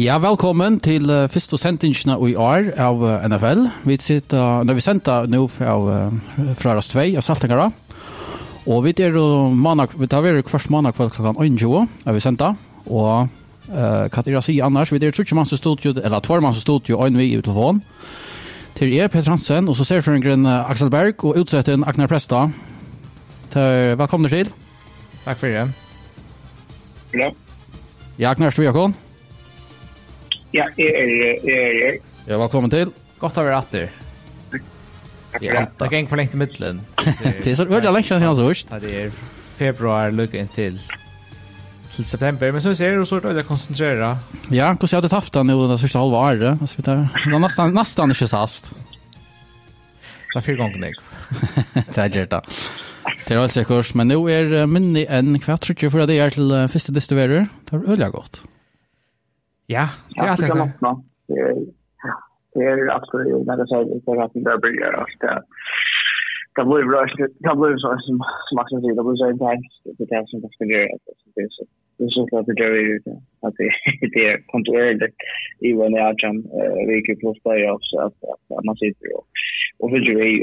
Ja, velkommen til uh, første sendingen i år av uh, NFL. Vi sitter, uh, når vi sender nå fra, uh, fra Rast 2 av Saltingara, og vi er uh, mandag, vi tar vært først mandag kveld klokken 21, er vi sender, og uh, hva er det å si annars? Vi er trodde man som stod jo, eller tvar man som stod jo, øyne vi i telefon. Til er Peter Hansen, og så ser for en grunn uh, Axel Berg, og utsetten Agnar Presta. Til, velkommen til. Takk for det. Ja. Ja, Agnar Stryakon. Ja. Ja, jeg er her. Ja, velkommen til. Godt å være atter. Ja, det gikk for lengt i midtelen. Det er så veldig lenge siden så hørst. Det er februar lukket inn til til september, men så ser du så er det konsentrere. Ja, hvordan har du tatt den i det første halve året? Det er nesten, nesten ikke sast. Det er fire ganger jeg. det er gjerne. Det er altså kurs, men nå er minne enn kvart, tror jeg, for det er til første distribuerer. Det er veldig godt. Ja, det är alt Det är absolut när det er säger det att det börjar att det blir rush det blir så som som man säger det blir så intenst, det er det som det skal fungerar det er så det är så att det är att det är kontrollerat i vad när jag vilket plus playoffs att man sitter och och fidgery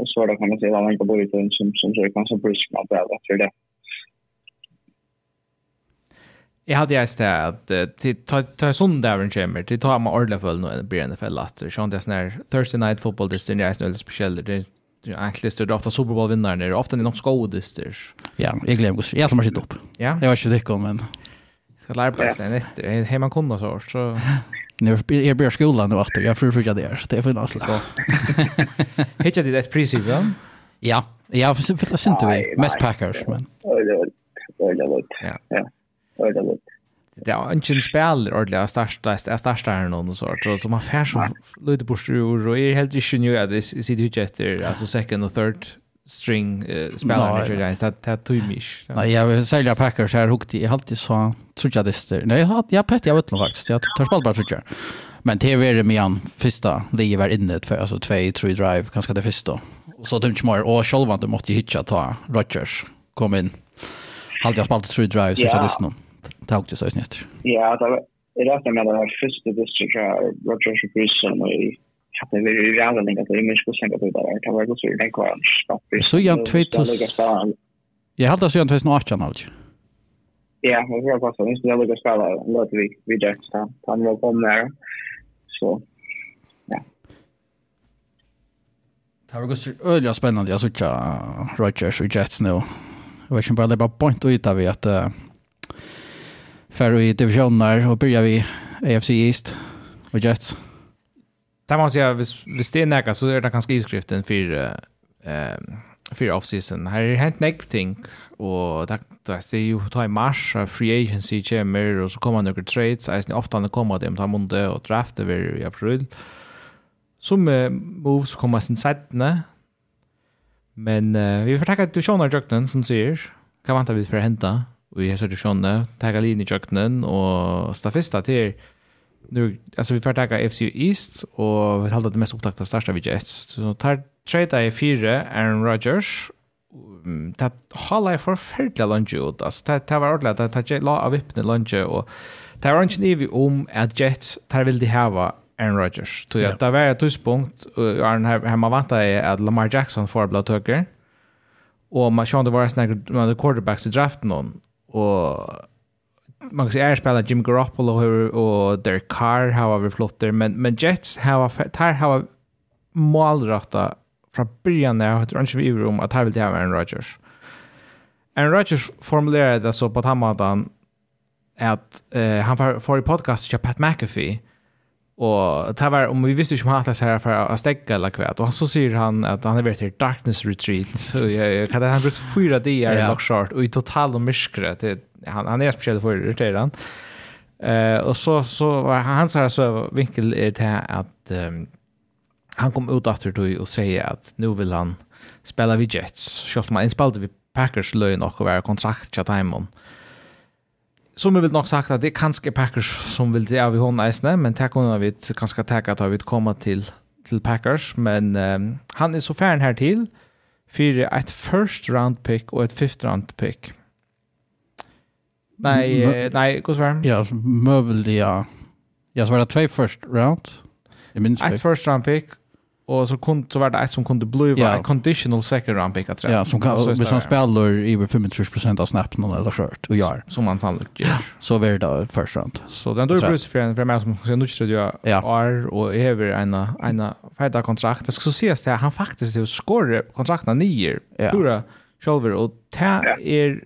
och så där kan man säga vad man kan bo i som som så kan så brisk man på det. Jeg hadde jeg sted at att till ta söndagen kommer til ta med ordla för nu blir det Sånn det er sånn her Thursday night football det er sånn veldig speciellt det er egentlig det er ofte Super Bowl vinnare det är ofta någon skådespelare. Ja, jeg glömde jag Jeg har sitt opp. Ja. Jeg var ikke det kom men skal lære på det sen efter man kunna så så när jag börjar skolan då åter jag får försöka där det er for nästa gång. Hittar det ett preseason? Ja, Jeg har försökt att synta vi mest Packers men. Ja. Ja det är gott. Det är en spelare ordentligt att starta att starta här någon och så så man får så lite bort ur och är helt inte nu att det sitter ju efter second och third string spelare för det att det tog mish. Nej, jag säljer Packers här hukte har alltid så tror det. Nej, jag har jag pett jag vet nog faktiskt. Jag tar spalt bara tror Men det är med han första ligger var inne för alltså 2 3 drive ganska det första. Och så dumt mer och själva de måste hitcha ta Rodgers kom in. Halt jag spalt tre drive så så det snur. Det har också så snett. Ja, det är rätt med det här första distrikt här, Roger Bruce och i hade vi ju redan länge att det är mycket att sänka på det där. Det var också ju den kvar. Så jag tvittas. Jag hade så jag snart något annat. Ja, det var också en snäll och spela låt vi vi där så han var kom där. Så. Det var också öliga spännande. Jag såg Rogers och Jets nu. Jag vet inte bara det bara point ut av att för i divisioner och börjar vi AFC East och Jets. Där måste jag hvis det näka så är det kanske skriften för eh för offseason. Här är hänt några ting och där det är ju ta i mars free agency kommer och så kommer några trades. Alltså ofta när kommer det ta måndag och draft över i april. Som moves kommer sen sättne. Men vi får tacka till Sean Jökten som säger kan vänta vid för att hämta i hessa tradisjonen, tagga linje i kjøkkenen, og stafista til nu alltså vi får tacka FC East och vi håller det mest upptakta starta vid Jets Så tar trade i fyra Aaron Rodgers. Det håller för förfärliga lunge ut. Alltså det det var ordentligt att ta la av öppna lunch och det var inte ni om att Jets tar vill de ha Aaron Rodgers. Så ja det var ett tidspunkt Aaron hemma vanta är att Lamar Jackson får blå töker. Och man kände vara snägg med quarterbacks i draften någon och man kan säga är spelar Jim Garoppolo och Derek Carr har vi flotter men men Jets har tar har målrätta från början när jag tror inte vi är om att här vill det ha Aaron Rodgers. Aaron Rodgers formulerade det så på att han att eh, han får i podcast till Pat McAfee Och det var om vi visste ju om han här för att stäcka eller kvätt och så säger han att han har varit i darkness retreat så jag kan han brukt fyra dagar i Lockshart, och i total mörker det han han är speciell för det där han. Eh och så så var han så här så vinkel är det att um, han kom ut efter då och säger att nu vill han spela vid Jets. Schalt man inspelade vi Packers löj och var kontrakt chat Diamond som vi vill nog sagt att det är kanske Packers som vill det av i hon eisne, men tack hon vi kanske täcka att vi kommer till till Packers, men um, han är så färn här till för ett first round pick och ett fifth round pick. Nej, Mö nej, hur svär? Ja, möjligt ja. Jag svarade två first round. Jag minns ett first round pick och så kunde så var det ett som kunde bli ja. en conditional second round pick att Ja, som kan så hvis han spelar i 25 av snappen eller skört och gör som man sannolikt gör. Ja, så var det första round. Så den då Bruce för en för mig som sen nu skulle jag är och över en en feta kontrakt. Det ska ses det han faktiskt det skorre kontrakten nio. Pura Scholver och det är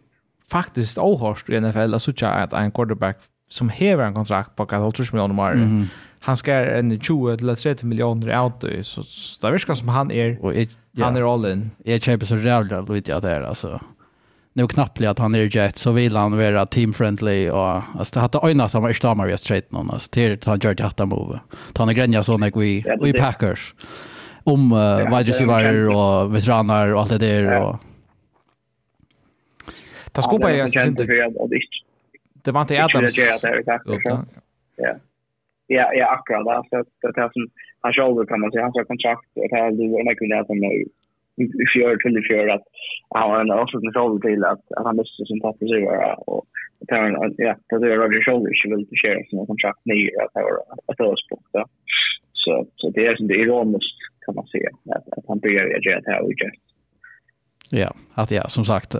faktiskt ohörst i NFL att så att en quarterback som hever en kontrakt på 12 miljoner mer. Mm -hmm han ska en 20 eller 30 miljoner out så det verkar som han är och jag, ja. han är all in. Jag köper så jävla lite att det är alltså. Nu knappt att han är jet så vill han vara team friendly och alltså det hade öjna som är stammar via straight någon alltså till han gör det hatta move. Han en gränja så när vi vi Packers om uh, wide receiver och veteraner och allt det där och Ta skopa jag synd. Det var inte äta. Ja. Ja, ja, akkurat. Alltså, det är som han själv kan man säga, han har kontrakt och det är det man kunde ha som i fjör till i fjör att han har en avslutning själv till att, att han måste sin tatt sig vara och det är en, ja, det är Roger Scholl inte vill köra sina kontrakt ner att det var ett överspråk ja. Så, så det är som det ironiskt kan man säga att, att han börjar reagera till här och just. Ja, att ja, som sagt,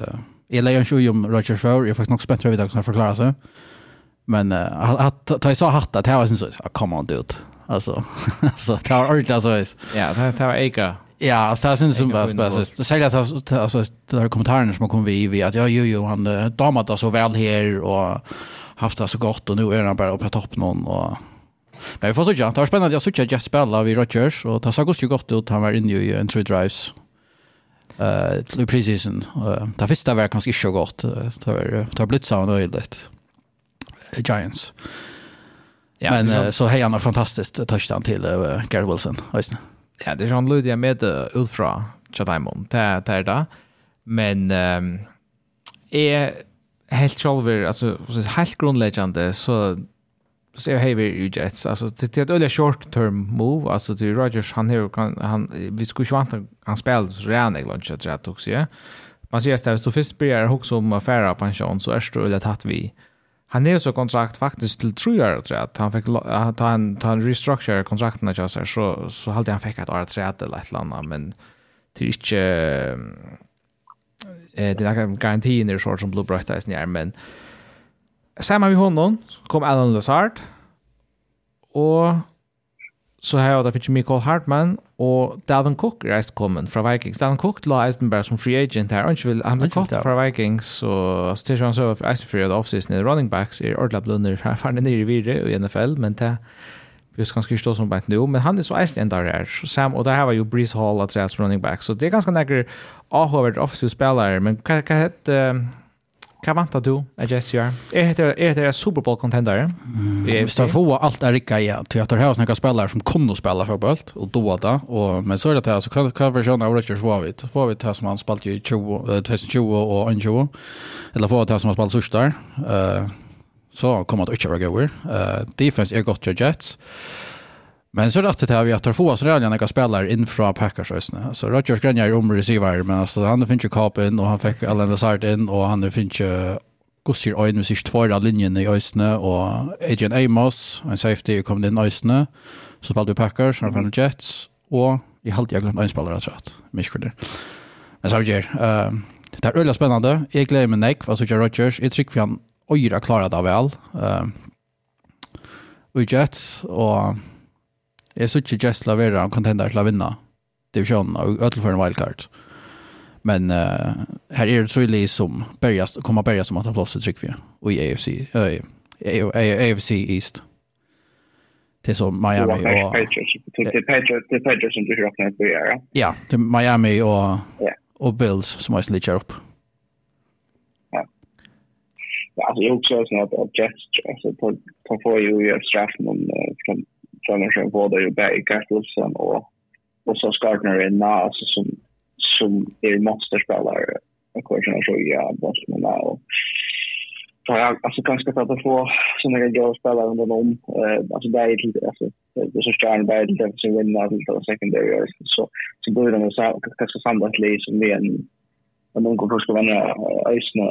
jag lägger en tjej om Roger Schwer, jag är faktiskt nog spänt att jag vet att han förklarar sig. Men uh, att ta så hatta det var syns så come on dude. Alltså så det var ordentligt alltså. Ja, det det var Eka. Ja, alltså det syns som bara så sälja så alltså det här kommentarerna som kom vi vi att ja jo jo han damat så väl här och haft det så gott och nu är han bara uppe på topp någon och Men vi får sådär, det var spännande, jag såg att Jeff spelade vid Rodgers och det såg ju gott ut, han var inne i en true drives Eh, uh, till preseason. Uh, det första var kanske inte så godt, det var, det var blitt sånn øyelig. Giants. Ja, Men uh, så hej han har fantastiskt touchdown till uh, Gary Wilson. Ösne. Ja, det är John ludiga med uh, Ulfra Chadaimon. Det det är det. Men um, är helt själver alltså helt grundläggande så så är heavy i Jets alltså det är ett öliga short term move alltså till Rodgers han här kan han vi skulle ju vänta han spelade så redan i lunch att jag tog Ja. man ser att du först börjar också om affärer pension så är det öliga tatt vi Han är så kontrakt faktiskt till tre år tror jag. Han fick att han han restructure kontrakten jag så så så hade han fick ett år tre att eller ett men det är inte eh det är garanti i sort som Blue Bright Eyes när men samma vi honom kom Alan Lazard och så har det finnes Michael Hartman og Dalvin Cook reist kommen fra Vikings. Dalvin Cook la eisen bare som free agent her. Han vil, han ble kort fra Vikings, og altså, til han så for eisen free offseason i running backs er ordentlig blunder. Han fann nere i videre i NFL, men det vi just ganske stå som bant nu, men han er så eisen enda her. Sam, og der har var jo Breeze Hall at reist running back, så det er ganske nekker avhåvert offseason spillere, men hva, hva heter... Uh, Hva vantar du at Jets gjør? Er det er det Super Bowl contender? Vi står få allt är rika ja. Till att det här snacka spelare som kunde att spela fotboll och då då och men så är det här så kan kan version av Rodgers var vi. Får vi det som han spalt ju 20 2020 och 20 eller får det som han spalt så där. Eh så kommer det inte vara goer. Eh defense är gott Jets. Men så rätt det här vi att få oss redan några spelare in från Packers ösna. Så Rodgers Grenier om receiver men alltså han finns ju kapen och han fick Allen Lazard in och han finns ju Gussier Oyn med sig tvåa linjen i ösna och Adrian Amos en safety kom in ösna. Så spelade Packers, han fann Jets och i halvt jag glömde en spelare tror jag. Misskunde. Men så gör ehm det är öliga spännande. Jag glömmer Nick vad så gör Rodgers. Jag tycker han ojra klarat det väl. Ehm och Jets och Jeg synes ikke Jess laverer en contender til å vinne divisjonen og ødel for en wildcard. Men uh, her er det tydelig som bergast, kommer bergast som at har plass til Tryggvi og i AFC, uh, AFC East. Det er så Miami og... Det er Pedro som du hører opp når du gjør, ja? Ja, det är Miami och, og, och Bills som har slitt upp. Ja, alltså jag också sån att Jets alltså på på får ju ju straff någon från Sörensen både ju Berg Kartelsen och, och så Skartner Inna, alltså som, som är monsterspelare. Kursen så ja, Bosnierna och så har jag alltså ganska för att få sådana här goda spelare under dem. Eh, alltså Berg till, alltså, det så stjärnor Berg till defensive winner till det secondary så, så börjar de ganska samlat liv som vi en, en ung första vänner, Ösne,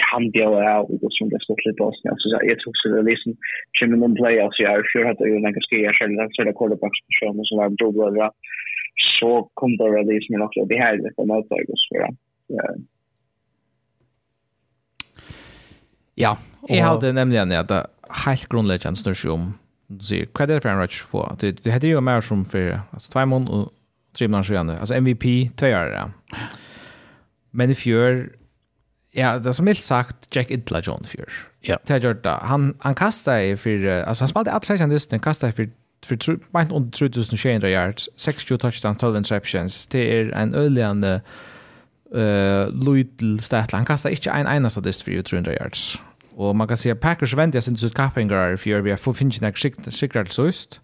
kan bli av og það som det stått litt oss. Så jeg tror så det er liksom kommer noen playoffs i år. Fjør hadde jo en ganske jeg selv, så den sørre quarterbackspersonen som var brobrødre. Så kom det liksom nok det her litt om avtag og så Ja, jeg hadde nemlig en at det helt grunnleggende snørs om du sier, hva er det for en rødt få? Det heter jo mer som for altså, Tveimond og måneder siden, altså MVP, tøyere. Men i fjør, Ja, det er som mildt sagt Jack Idla John Fjør. Ja. Det har gjort det. Han, han kastet i for, altså han spalte alle seks kjendisten, han kastet i for för meint under 3700 yards, 60 touchdowns, 12 interceptions. Det är en öljande eh Luidl statla. Han kastar inte en enda statist för 300 yards. Och man kan se Packers väntar sin ut Kappingar för vi har fått finna en så sust.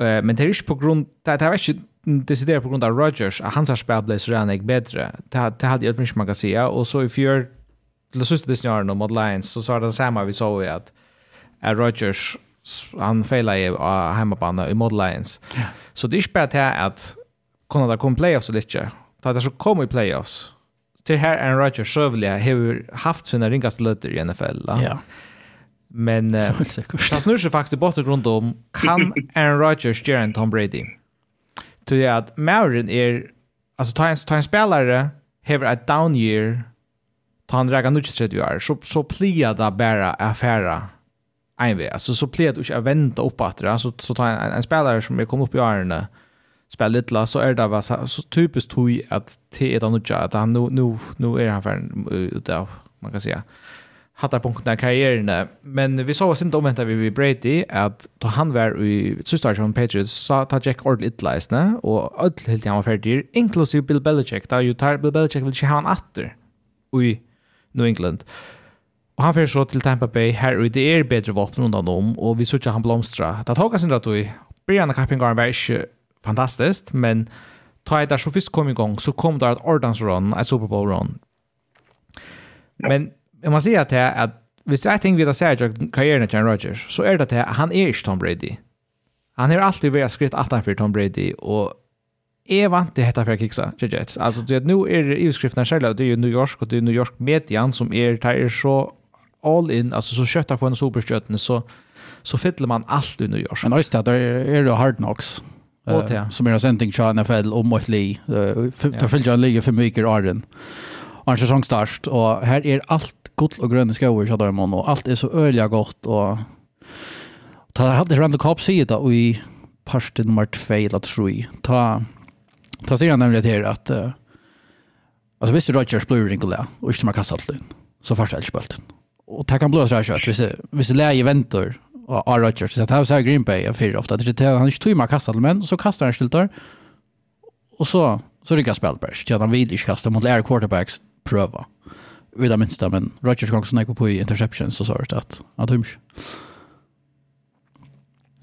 Eh men det är inte på grund det är inte deciderar på grund av Rodgers att hans spel blev så redan bättre. Det, det hade jag inte man kan säga. Och så i fjör, till sista decenniaren mot Lions, så sa det samma vi såg att, att Rodgers han failade i hemmabana i Mod Lions. Yeah. Så det är inte bara det här att kunna kom playoffs eller lite. Ta det så kom i playoffs. Till här Aaron Rodgers så har haft sina ringaste löter i NFL. Ja. Yeah. Men eh, han snurrar sig faktiskt i och grund om kan Aaron Rodgers göra en Tom Brady? till att Mauren är alltså ta en ta en spelare have a down year ta han drar nu 30 år så så plia där bara affära en vei, altså så pleier du ikke å vente opp at det, så, så tar en, en spelare som er kommet opp i årene, spiller litt, så er det bare så, så typisk tog at det er det nødja, at han, nu, nu, nu er han ferdig ut av, man kan säga hattar punkten av karrieren. Men vi så oss inte omvänta vi vid Brady att då han var i systerstation Patriots så tar Jack ordentligt itleisne och öll helt han var färdig, inklusive Bill Belichick. Där ju tar Bill Belichick vill inte ha han atter i New England. Och han fyrir så til Tampa Bay her og det er bedre våpen undan dem og vi sutja han blomstra. Det tog oss inte att vi Brianna Kappingar var ikke fantastiskt men ta där så först kom igång så kom det ett ordans run, ett Super Bowl run. Men jag måste säga att det Hvis det er ting vi da ser säga karrieren av Aaron Rodgers så är det att han är ikke Tom Brady. Han har alltid varit skritt att för Tom Brady och är vant till detta för kikse kixa Jets. Alltså du vet nu er det utskrifterna själva det är ju New York och det är New York median som är tar er så all in alltså så köttar på en superstjärna så så fyller man allt i New York. Men just det där är det hard knocks. Uh, som är en sändning till NFL om mot Lee. Uh, det fyllt jag ligger för mycket i har en och här är allt gott och gröna skogar så där man och allt är så öliga gott och ta hade Randall Cobb sier da, og i parste nummer 2 eller 3, ta, ta sier han nemlig til att uh, altså hvis Rodgers blir ringelet, och ikke man kastar allt så først er det ikke bølten. Kan blåsa så her kjøtt, hvis, hvis det leier venter, og Rodgers, så att han så Green Bay för ofta det at han inte ikke tog med kastet, men så kastar han stiltar och så, så rikker han spillet bare, han vill ikke kasta mot Air quarterbacks, pröva. Vid det minsta, men Rodgers gång som på i interception så sa det att att hymns.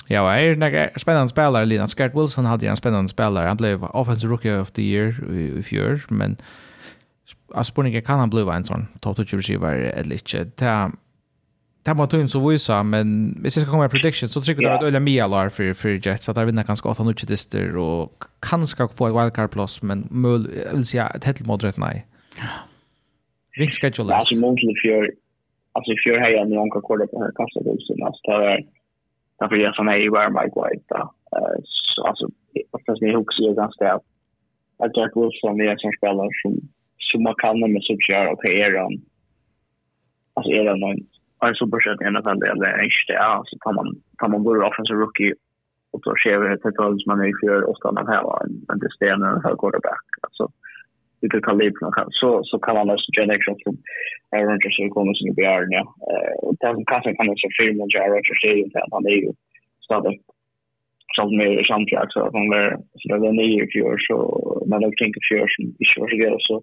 Ja, och är en spännande spelare, Lina. Scott Wilson hade ju en spännande spelare. Han blev offensive rookie of the year i fjör, men alltså på kan han bli en sån total receiver eller inte. Det det var tungt så visa men hvis jeg skal komme med prediction så trykker jag det at øyla mye lar for, for Jets at der vinner ganske 8 nuttje dister og kanskje få et wildcard plus, men møl, jeg vil si at helt moderat nei Ringskedulist. Ja, alltså månaden fjör, alltså i fjör hejar ni onka korda på den här kassahusen. Alltså det var, därför jag som är i var Mike White då. Så alltså, fast ni också är ganska att att Jack Wilson är en sån spelare som som man kan med så kör och är han alltså är han någon en så i NFL eller en ja, så tar man tar man både offensive rookie och då ser vi att det man är i fjör och stannar här en det stenar en quarterback alltså lite kalibern så så kan man också göra extra från Aaron Rodgers och kommer som blir nu. Eh och den kanske kan också filma med Aaron Rodgers i det att han är ju stadig som med champion så att han är så där den är ju år så man har tänkt fjör som i år så gör så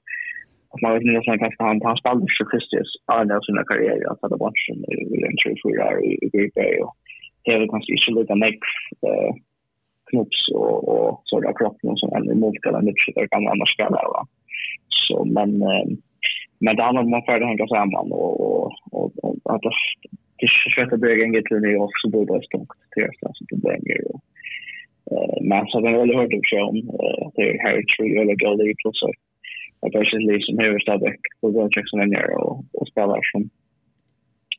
att man vet inte om kanske han han spelar för Christius Arne sin karriär att det var som i en tre fyra år i Great Bay och det är kanske inte lika mycket eh knops och och sådär kroppen som en multikala mycket där kan annars spela va. också. Men, eh, men det handlar om att försöka hänga samman och, och, och, och att försöka bygga en kultur och så blir det stort till alltså problem. Eh, men så har vi väl hört också om eh, att det är Harry Tree eller Goldie plus att det är sitt liv som huvudstad på Goldcheck som är och, och spelar som,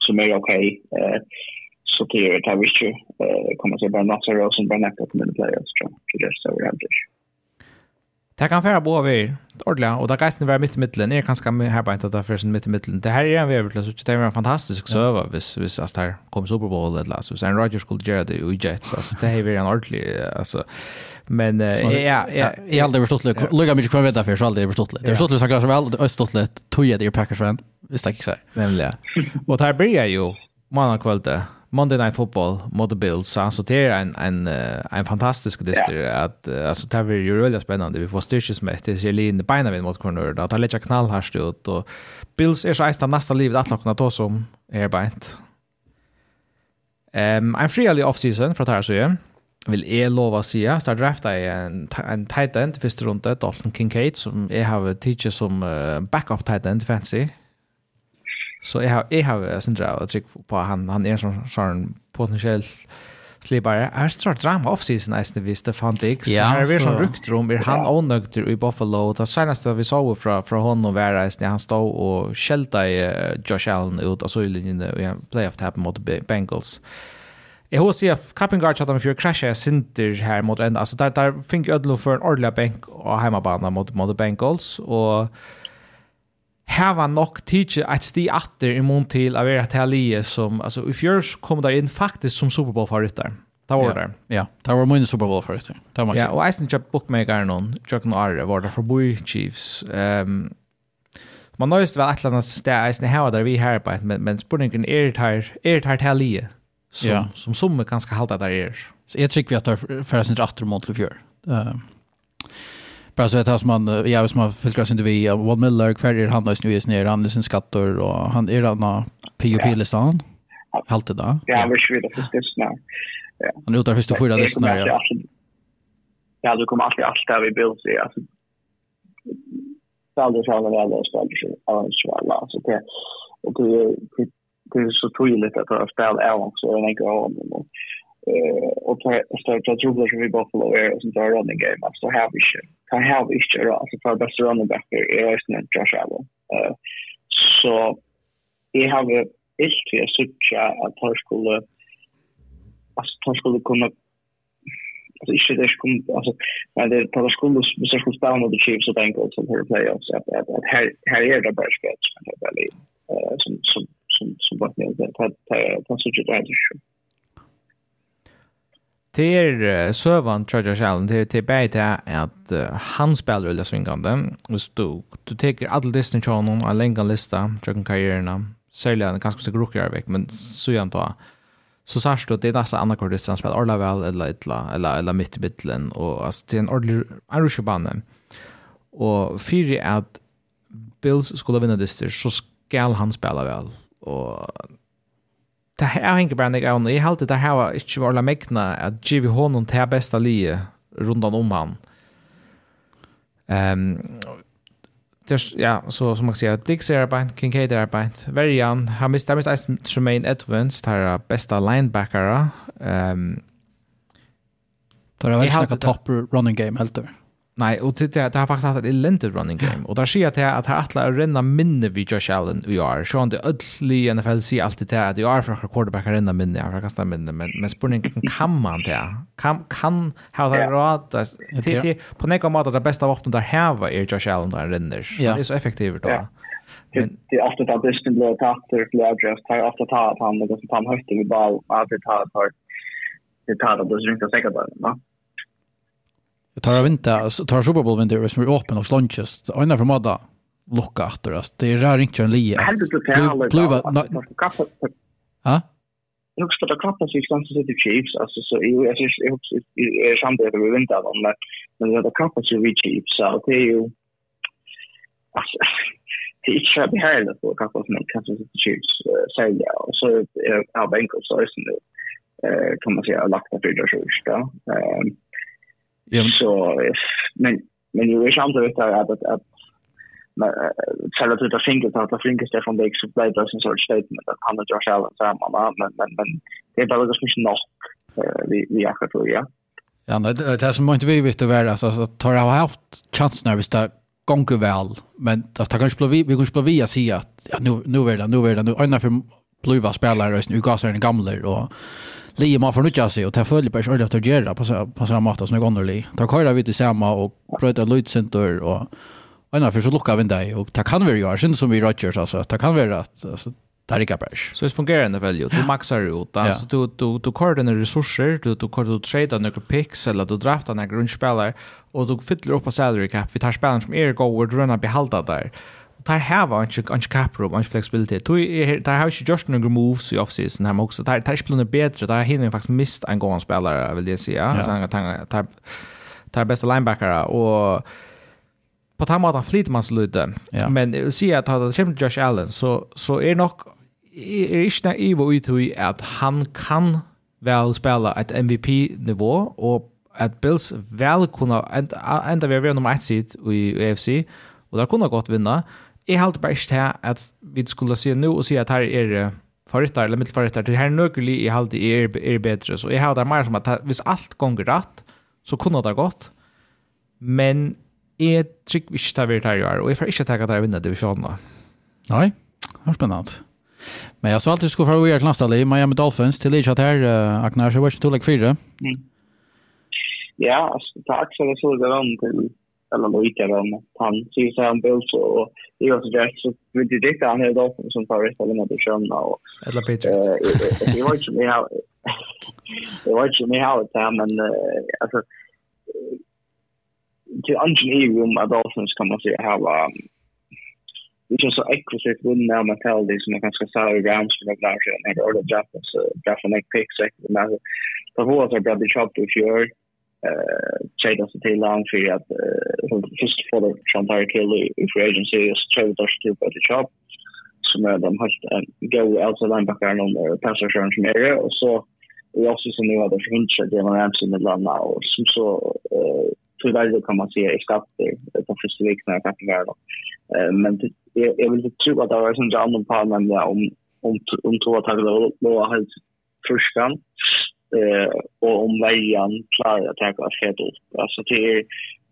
som är okej. Okay. Så det är det här visst ju. Kommer att se bara Nasser Rosen, bara Nectar, Community Players, tror jag. Det är så vi händer. Det kan fære på over ordentlig, og da geisten være midt i middelen, er kanskje her bare at det er midt i middelen. Det her er en vevel, så det er en fantastisk søve hvis, hvis det her kom Super Bowl eller altså, hvis en Rodgers skulle gjøre det i Jets, altså, det er en ordentlig, altså, men uh, ja, ja, ja, jeg har aldri forstått litt, lukket mye kvann vet derfor, så aldri forstått litt. Det er forstått litt, så klart som jeg aldri forstått litt, tog jeg det i Packers-fan, hvis det ikke sier. Nemlig, ja. Og det her blir jeg jo, mann Monday Night Football mot Bills. Alltså det är en en en fantastisk dyster yeah. att alltså det blir ju roliga spännande. Vi får styrkes med det ser in i vid mot corner då tar lite knall här stod och Bills är så nästa nästa livet att locka ta som är bänt. Ehm en frilig off season för att här så är vill jag lova säga så drafta en en tight end första runda Dalton Kincaid som jag har teacher som uh, backup tight end fancy Så jeg har, jeg har syndra og trykk på han, han er en sånn, sånn potensiell slipare. Jeg har sånn drama off-season eisen vi Stefan Diggs. Ja, her er vi sånn ruktrom, er han ånøgter i Buffalo. Det seneste vi så fra, fra honom var reisende, han stod og skjelte Josh Allen ut av søylinjen i en playoff-tap mot Bengals. Jeg har å si at Kappengard chatta med fyrir krasja jeg sinter her mot enda. Altså der, der fink Ødlo for en ordelig benk og heimabana mot, mot Bengals. Og hava nok tidsi at sti atter i mun til av vera talie som, altså if yours kom der inn faktisk som Super Bowl favoritter. Ta var det. Ja, ta var mun Super Bowl favoritter. Ta var Ja, og eisen kjøpt bookmaker on kjøpt noen arre, var det for Boy Chiefs. Um, man nøyest vel et eller annet sted hava der vi her på, men, men spurningen er det her talie som, ja. som som kan skal halda der er. Så jeg trykker vi at det er færre sin rattermål til fjør. Uh, Bara så att han som man ja som har filtrat inte vi Wall Miller kvar är han nu är ner han är sin skattor och han är den PUP listan. Halt det då. Ja, vi skulle det förstås nu. Ja. Han utar först förra listan ja. Ja, du kommer alltid allt där vi bild se alltså. Sandra sa han väl det saldus alltså så det och det det är så tydligt att det spelar även så en gång och ta starta trubbel som vi Buffalo är och sånt där running game så har vi kör. Kan ha vi kör alltså för bästa running back är Austin Josh Allen. Eh så jag har ilt till vi söka att ta skulle alltså ta skulle kunna alltså inte det skulle alltså men det ta skulle så skulle spela mot Chiefs och Bengals som hör playoffs att att, att här här är det bara sketch men det väl eh som som som som vad det är att ta ta så det är Till servern Charger Allen till till beta att han spelar eller svingande och du du tar all distance från honom en längre lista jag karriärerna sälja en ganska stor grupp jag men så jag antar så särskilt att det är nästan andra kortet som spelar alla väl eller eller eller, eller mitt i mitten och alltså det är en ordentlig arrangement och fyra att Bills skulle vinna distance så skal han spela väl och det här är inte bara en och jag håller det här var inte vara mäkna att ge vi honom till bästa lie runt om han. Ehm um, det ja så som man säger är Serabine, Kincaid är Serabine, Varian, han missade mest Tremaine Edmonds, där bästa linebackera. Ehm um, det har vi snackat top running game helt där. Nei, og det det har faktisk hatt et elendig running game. Og der sier ser til at här att å renna minne vid Josh Allen i år. Så han det I NFL sier alltid det at i år från quarterback renna minne, jag kastet minne men men spørningen kan man til. Kan kan ha det råd till på något måte det beste vapnet där här var Josh Allen der renner. Det er så effektivt da. Men det är ofta att Brisbane blir tappat eller blir adressat. Det är ofta att han som tar högt i ball, att det tar det tar det då så inte säkert va. Jag tar av inte, tar Super Bowl vinter som är öppen och slunches. Ena för madda lucka efter oss. Det är rär inte en lie. Bluva... Ja? Jag ska att kappa sig stans till the Chiefs. Alltså så jag jag hoppas är samt det vi vinter av men men det är kappa sig vi Chiefs så det är ju alltså det är inte så behärligt på kappa sig kappen sig Chiefs sälja och så är Bengals så är det eh kan man säga lagt på det så just då. Ehm Ja. Så, men, men ju är inte vet att, att, att Särskilt utav Finkelstad, att att Finkelstad Stefan Beck så blev det en sorts statement att han och Josh Allen så man Men, men, men det är bara ganska mycket nog vi akkurat då, ja. Ja, det är som inte vi vet att vara, alltså att tar jag haft chans när vi står gånger väl, men det tar kanske blir vi, vi kanske blir vi att säga att ja, nu, nu är det, nu är det, nu ända för bliva spelare i gasar den gamla och Lee man får nutja sig och ta följer på sig ordentligt att göra på, på samma mått som jag underlig. Ta köra vid samma och bröta lutcenter och Anna för så lucka vi dig och det kan vi göra sen som vi Rodgers alltså. Det kan vara att alltså det är bärs. Så det fungerar när väl ju. Du maxar ut alltså du du du kör dina resurser, du du kör du trade några picks eller du draftar några grundspelare och du fyller upp på salary cap. Vi tar spelare som är goda och rönnar behalda där. Och där tar var inte inte cap room, inte flexibilitet. Tu tar har ikke just några moves i offseason här också. Där tar spelarna bättre. Där hinner faktiskt mist en gång spelare vill jag säga. Så han tar tar tar bästa linebackare och på tamma att flit man sluta. Men det vill säga att hade kämpat Josh Allen så så är nog är inte Ivo ut i att han kan väl spela ett MVP nivå och att Bills väl kunna ända vi är nummer 1 sitt i UFC. och där kunde gott vinna jeg halte bare ikke til at vi skulle si nå og si at her er forrytter, eller middelforrytter, til her nøkkelig jeg halte er, er bedre. Så jeg har det mer som at hvis alt gonger rett, så kunne det gått. Men jeg trykker ikke til å være her i år, og jeg får ikke tenke at jeg vinner divisjonen. Nei, det er spennende. Men jag sa alltid skulle få göra till nästa liv. Miami Dolphins till Leach här uh, Agnar, så var det 2 4. Ja, alltså tack så det så det var till eller lika vem han ser sig en bild så och det är också direkt så vi det direkt han är då som tar rätt eller något som då eller Patriots det var ju mig how det var ju mig how det här men alltså till av Dolphins kan man säga how var vi känns så ekvisigt vunnen av mentality som är ganska salary rounds för några år sedan. Jag har ordat draften, så draften är pick, så ekvisigt. Men det var så bra det jobbet i eh trade oss till land för att just för det från Tyre Kill i free agency och så trade oss till på the shop som är de har go outside linebacker någon passer chance som är det och så vi också som nu hade Fincher det var Ramsey med landa och som så tyvärr kan man säga i skatt på första veckan jag kan göra men jag vill inte tro att det var som jag annan på men ja om om om två tag då då har helt förskan eh och om vägen klarar att ta fett upp. Alltså det är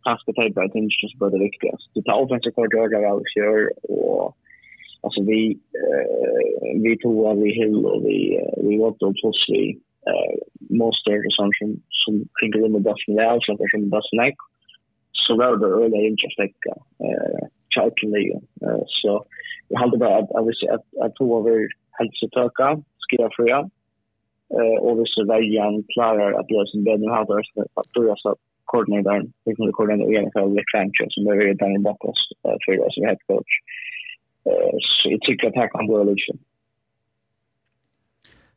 kanske typ bara det är bara det viktigaste. Det tar offensiva koordinater av kör och alltså vi eh vi tog av vi hill och vi vi var då plus vi eh monster som som som kring det med bussen där så det som bussen näck så var det öle intressant eh chalkly så jag hade bara att jag visste att att två över hälsotöka skriva för jag eh och vi så vägen klarar att lösa den här då så att då så koordinerar vi kan koordinera igen för det kanske som är det där i bakom för oss som head coach. Eh så jag tycker att här kan vara liksom.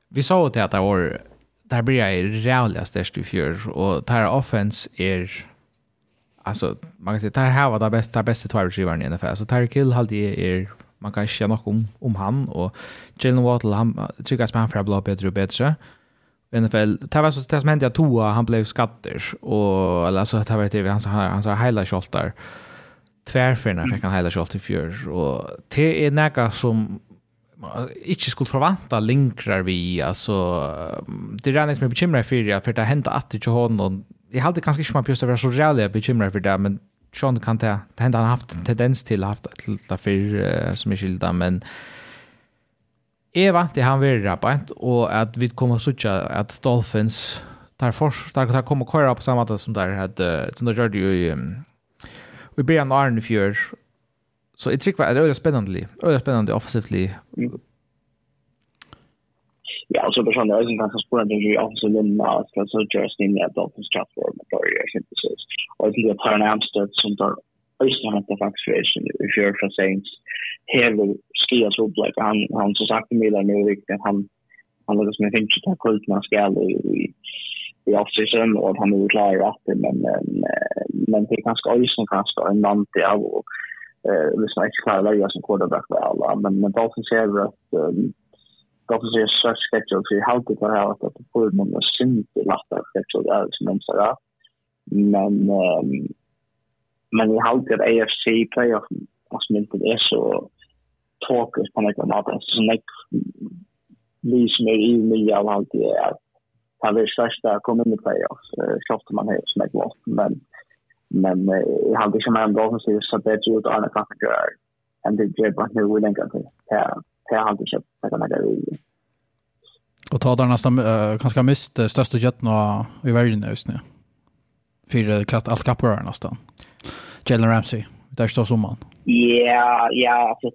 Vi sa åt att det var där blir jag rävliga störst i fjör och där offense är alltså man kan säga tar här var det bästa bästa wide receiver i NFL så Tyreek Hill hade är man kan ikke nok om, om han, og Jalen Waddle, han trykker som han for å bli bedre og bedre. I NFL, det var så, det som hendte at Toa, han ble skatter, og, eller så, det var det, han sa, han sa, heila kjoltar, tvärfärna fick han hela shot i fjör och det är näka som inte skulle förvänta linkrar vi alltså det är nästan bekymrar för det för det hänt att det inte har någon jag hade kanske inte man pjust vara så rejält bekymrar för det men Sean kan det, det hända han haft tendens till haft till det för som är skilda men Eva det han vill rappa och att vi kommer söka att Dolphins tar för tar tar kommer köra på samma sätt som där hade den där gjorde ju vi blir en iron fjör så it's tycker jag det är spännande det är spännande offensivt ja, och så personen är en ganska spännande ju också skal så så just in that Dolphins transfer material I think this is och det är Tyron Amstead som där Östen har faktisk faktiskt reaction if you're for Saints heavy ski as han han så sagt till Milan er viktig, at han han lukkar som jeg finner ikke ta kult när skal i i offseason och han er klar att men men det er ganske ösen kanske en man till av hvis eh ikke klarer klara välja som quarterback väl men men Dolphins at um, då på sig search schedule för hur det har att att på den där synte lätta schedule där som man säger. men men i halt det AFC playoff oss men det är så tråkigt på något annat så nek vi som är i mig av allt det är att han vill största komma in i playoff så man är som ett lopp men men i halt det som är en dag som ser så bättre ut Arne Faktor än det gör bara nu vill jag inte det har inte köpt några medaljer. Och ta där nästan uh, kanske mist uh, största jätten i världen just nu. Fyra katt allt kappar nästan. Jalen Ramsey, där står som man. Ja, ja, alltså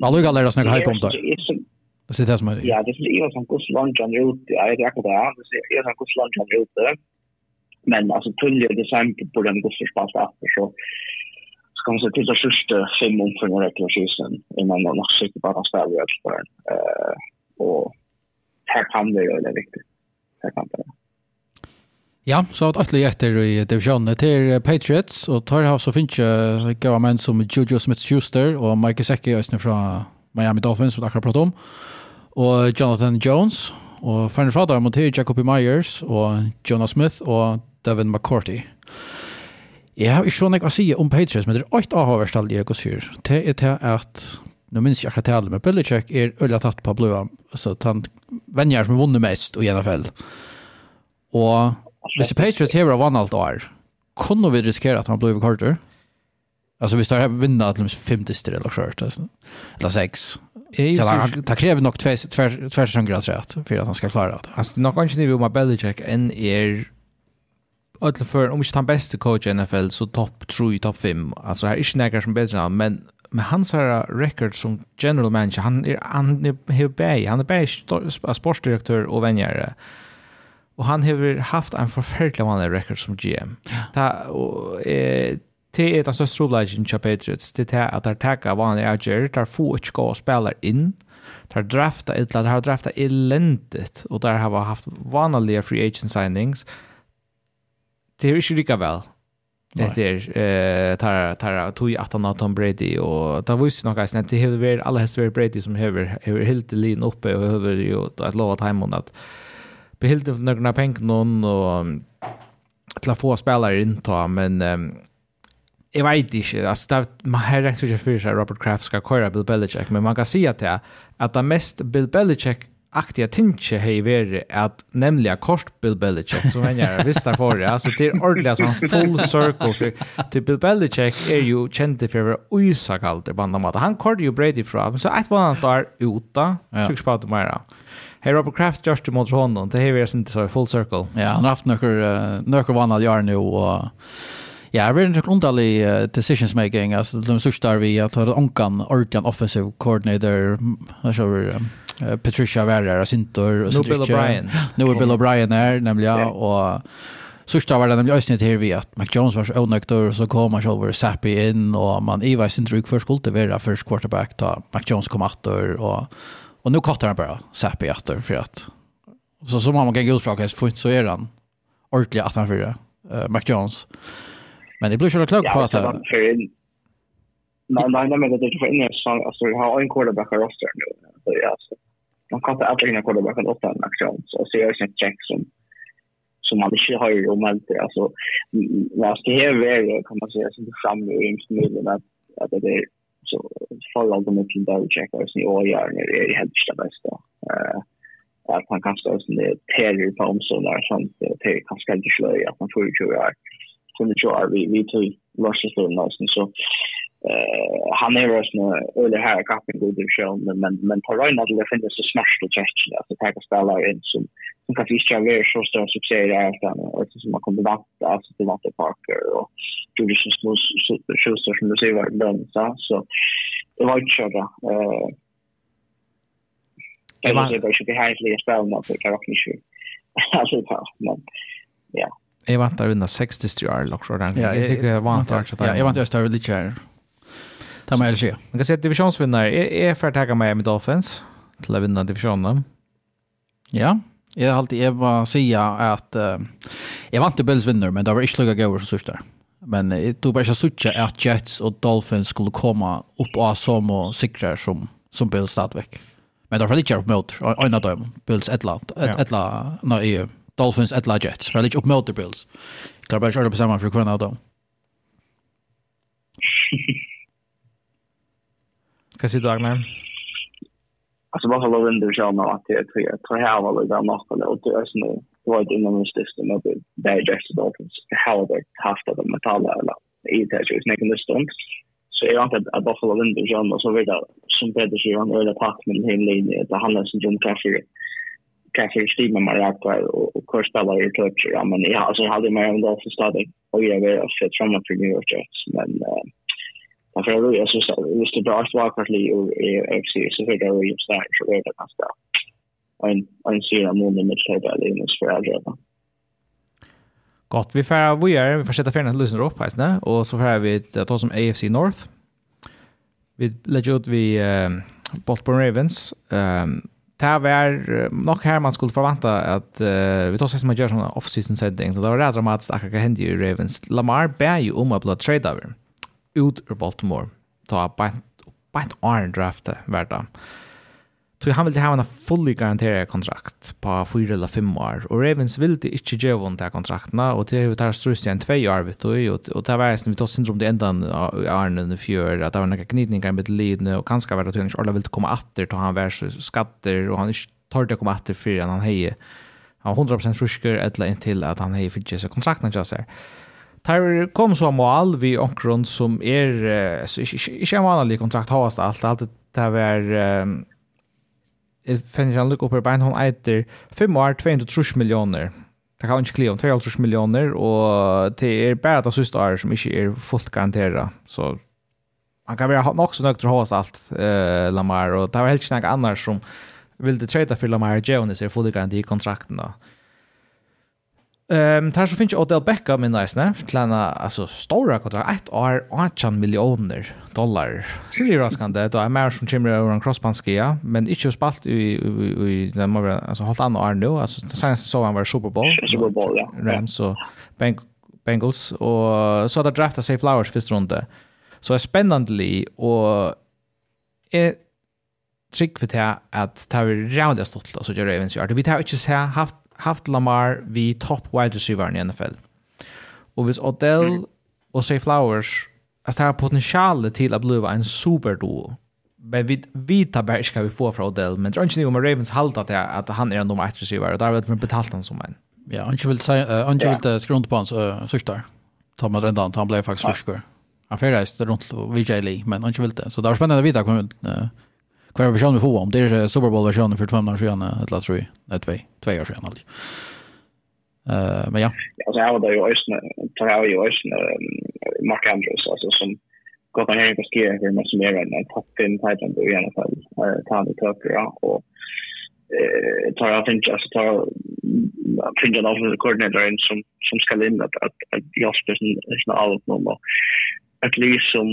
Man lukkar lærer snakke hype om det. ser Det som är. Ja, det är ju som kus lunch on rute, Jag vet akkurat det, det er som kus lunch on rute, men alltså tuller det samt på den kus spansk after, så kan se till det första fem omkring rekreationen innan man har sitter på att ställa ut för den. Och här kan det göra det viktigt. Här kan det. Ja, så att alla jätter i divisionen til Patriots og tar har så finnes ju gav menn som Juju Smith-Schuster og Mike Secchi, ösn fra Miami Dolphins som akkurat pratet om og Jonathan Jones og Fanny Fradar mot Jacoby Myers og Jonah Smith og Devin McCourty. Jeg har ikke noe å si om Patriots, men det er ikke avhåverst alle jeg går syr. Det er til at, nå minns jeg akkurat alle, men Belichick er øyla tatt på bløa, så han venner som er vunnet mest i NFL. Og hvis Patriots hever av vann alt år, kunne vi risikere at han blir kortere? Alltså vi står här vinna att de fem dister eller skört alltså. Eller sex. Det kräver nog två två två säsonger att för att han ska klara det. Alltså nog kanske ni vill med Belichick en är öll för om inte han bästa coach i NFL så topp 3 topp 5 alltså här är inte några som bättre än men med hans här record som general manager han är han är bäj han är bäj sportdirektör och vänjare och han har haft en förfärlig vanlig record som GM ta och eh Det är den största troblagen i Patriots. Det är att de tackar vanliga ägare. De får inte gå och spela in. De drafta illa. De har draftat eländigt. Och där har haft vanliga free agent signings det är ikke rikka väl. Det är eh tar tar tog att han Tom Brady och ta visst några sen det hur väl alla hästar är Brady som över över helt lin uppe och över ju att lova timon att behilde några pengar någon och till att få spelare in ta men jag vet inte alltså det man har räknat sig för sig Robert Kraft ska köra Bill Belichick men man kan se att det att det mest Bill Belichick aktiga tinche hei att at kort Bill Belichick som han gör visst där för alltså det är ordliga som full circle för till Bill Belichick är ju känd för att vara kallt på andra. Han körde ju Brady fram så ett var han där uta tycks på att mera. Hey Robert Kraft just to mot honom det här är inte så full circle. Ja han har haft några några vana gör nu och Ja, det blir en underlig uh, decisions making. Alltså, de sörsta vi att ha onkan, orkan, offensive coordinator, jag tror, Patricia Verrer Sintor og Sindrike. Bill O'Brien. Nu är Bill O'Brien her, nämligen. ja. Og Sørsta var det nemlig øyne til vi at McJones var så og så kom han selv Sappi inn, og man i vei sin trygg først skulle være først quarterback da McJones kom atter, og, og nu kattar han bara Sappi atter, for at så som man kan gå ut fra så er han ordentlig 18-4, uh, McJones. Men det blir ikke klart på att det... nej, nej, men det er ikke for ingen Alltså, vi har en quarterback roster nu. så ja, så man kan kastar alla sina quarterback åt Mac Jones och så gör sin check som som man inte har om allt det. Alltså, man ska här vara, kan man säga, som det framme i insmidlen att, att det är så förlag de till Belichick och sin ågärd när det är helt det bästa. Uh, att kan stå en det där på omsorgen samt det kan ska inte slöja, att man får ju köra. Så nu kör vi, vi tog varsin stund någonsin. Så eh han är ju snö eller här kappen god i show men men på Ryan hade det finns så smashed och chest att det här spelar in som som kan fiska över så stor succé där utan och som man kommer vant alltså till Matte Parker och gjorde så små skjutsar som du ser var den så så det var ju så eh Jag vet inte, det skulle ha ett litet spel, spelen, det kan jag inte Alltså, men, ja. Jag väntar der 60 styr, lukker, Ja, jag tycker der. Ja, jeg Ja, jag väntar vant der, jeg vant der, Det må jag säga. Man kan säga att divisionsvinnare är, är för att tagga Miami Dolphins till att vinna divisionen. Ja, jag har alltid jag var säga att uh, jag vant inte Bills vinner, men det var inte lika goda som där. Men uh, det var inte så att Jets och Dolphins skulle komma upp av som och sikrar som, som Bills stadväck. Men det var inte upp mot en av dem. Bills ettla, ett, ettla, nej, Dolphins ettla Jets. Det var upp mot Bills. Klart bara körde på samma för kvarna av dem. Vad säger du, Agnar? Alltså bara hålla under kärnan att jag tror jag tror här var det något och det är så det var inom en stiftelse med Digest Dolphins. How they haft av metaller eller i det här snäcken det stund. Så jag antar att Buffalo Wind och John och så vidare som Peter säger han öde pack med en hel linje. Det handlar som John Kaffer Kaffer Steve med Maraka och Korspellar i touch. Ja, men ja, alltså, jag hade med om det stadig stadigt och jag var fett framåt för New York Jets. Men uh, Man får ju så så just det bra svar för Lee och FC så det är ju så här så det kan stå. En en ser om den med sig där i för alla. Gott, vi får vi är vi får sätta färden lyssnar upp här snä och så får vi ta som AFC North. Vi lägger ut vi eh, Baltimore Ravens. Ehm det var nok her man skulle forvente at uh, vi tar seg som man gjør sånne off-season setting, så det var rett dramatisk akkurat hva hendte i Ravens. Lamar ber jo om å bli trade over ut ur Baltimore. Ta beint, beint åren draftet hver Så han ville ha en fully garanterad kontrakt på fyra eller 5 år. Och Ravens ville inte gjøre henne til kontrakterna. Och det var strøst igen två år, vet du. Och det var som vi tog syndrom til ändan i årene i fjör. Att det var några knytningar med Lidne. Och kanske var det att han ikke ville komma efter till han var skatter, Och han tar det komma efter för han hej. Han var 100% frusker, eller till att han hej för ikke så kontrakten ikke. Tar kom så mål vi omkron som är så inte en vanlig kontrakt har allt allt det var finner fänner han lucka opp på bein hon eiter 5 år 230 miljoner. Det kan inte klia om 230 miljoner och det er bare det siste år som inte er fullt garanteret Så han kan vara nok så nöjt att ha oss allt eh, Lamar och det var helt enkelt annars som ville trade för Lamar Jones är fullt garanti i kontrakten då. Ehm tar så finns ju Odell Beckham i nice, nej. Tlana alltså stora kontrakt ett år 8 miljoner dollar. Så det är ju det då är mer som Chimney över en crossbandskia, men inte ju spalt i i den mer alltså hållt andra år nu, alltså sen så han var Super Bowl. Super Bowl ja. Rams och Bank Bengals och så där drafta sig Flowers första runda. Så är spännande li och är trick för det att ta vi roundast åt så Ravens gör. Vi har inte haft haft Lamar vi top wide receiver i NFL. Och hvis Odell mm. och Say Flowers alltså har potential till att bli en superduo. Men vi vita bara ska vi få från Odell, men det tror inte ni om Ravens halta att, att han är en nummer 1 receiver och där vet man betalt han som en. Ja, han vill säga han vill skrunta på hans uh, sista. Ta med den han blev faktiskt förskor. Han färdas runt VJ Lee, men han vill det. Så där spännande att vita kommer Hver versjon vi får om, det er Super Bowl-versionen för två år sedan, ett eller tror jag, nej, två, två år sedan. Alltså. Uh, men ja. Ja, så har det ju så tar var ju ösna Mark Andrews, alltså som gott han är på skier, för man som är en top 5 tight end i alla fall, Tandy Tucker, ja, och tar jag tänker alltså tar tänker då för koordinatorn som som ska in att att jag spelar sina allt nu då. Att liksom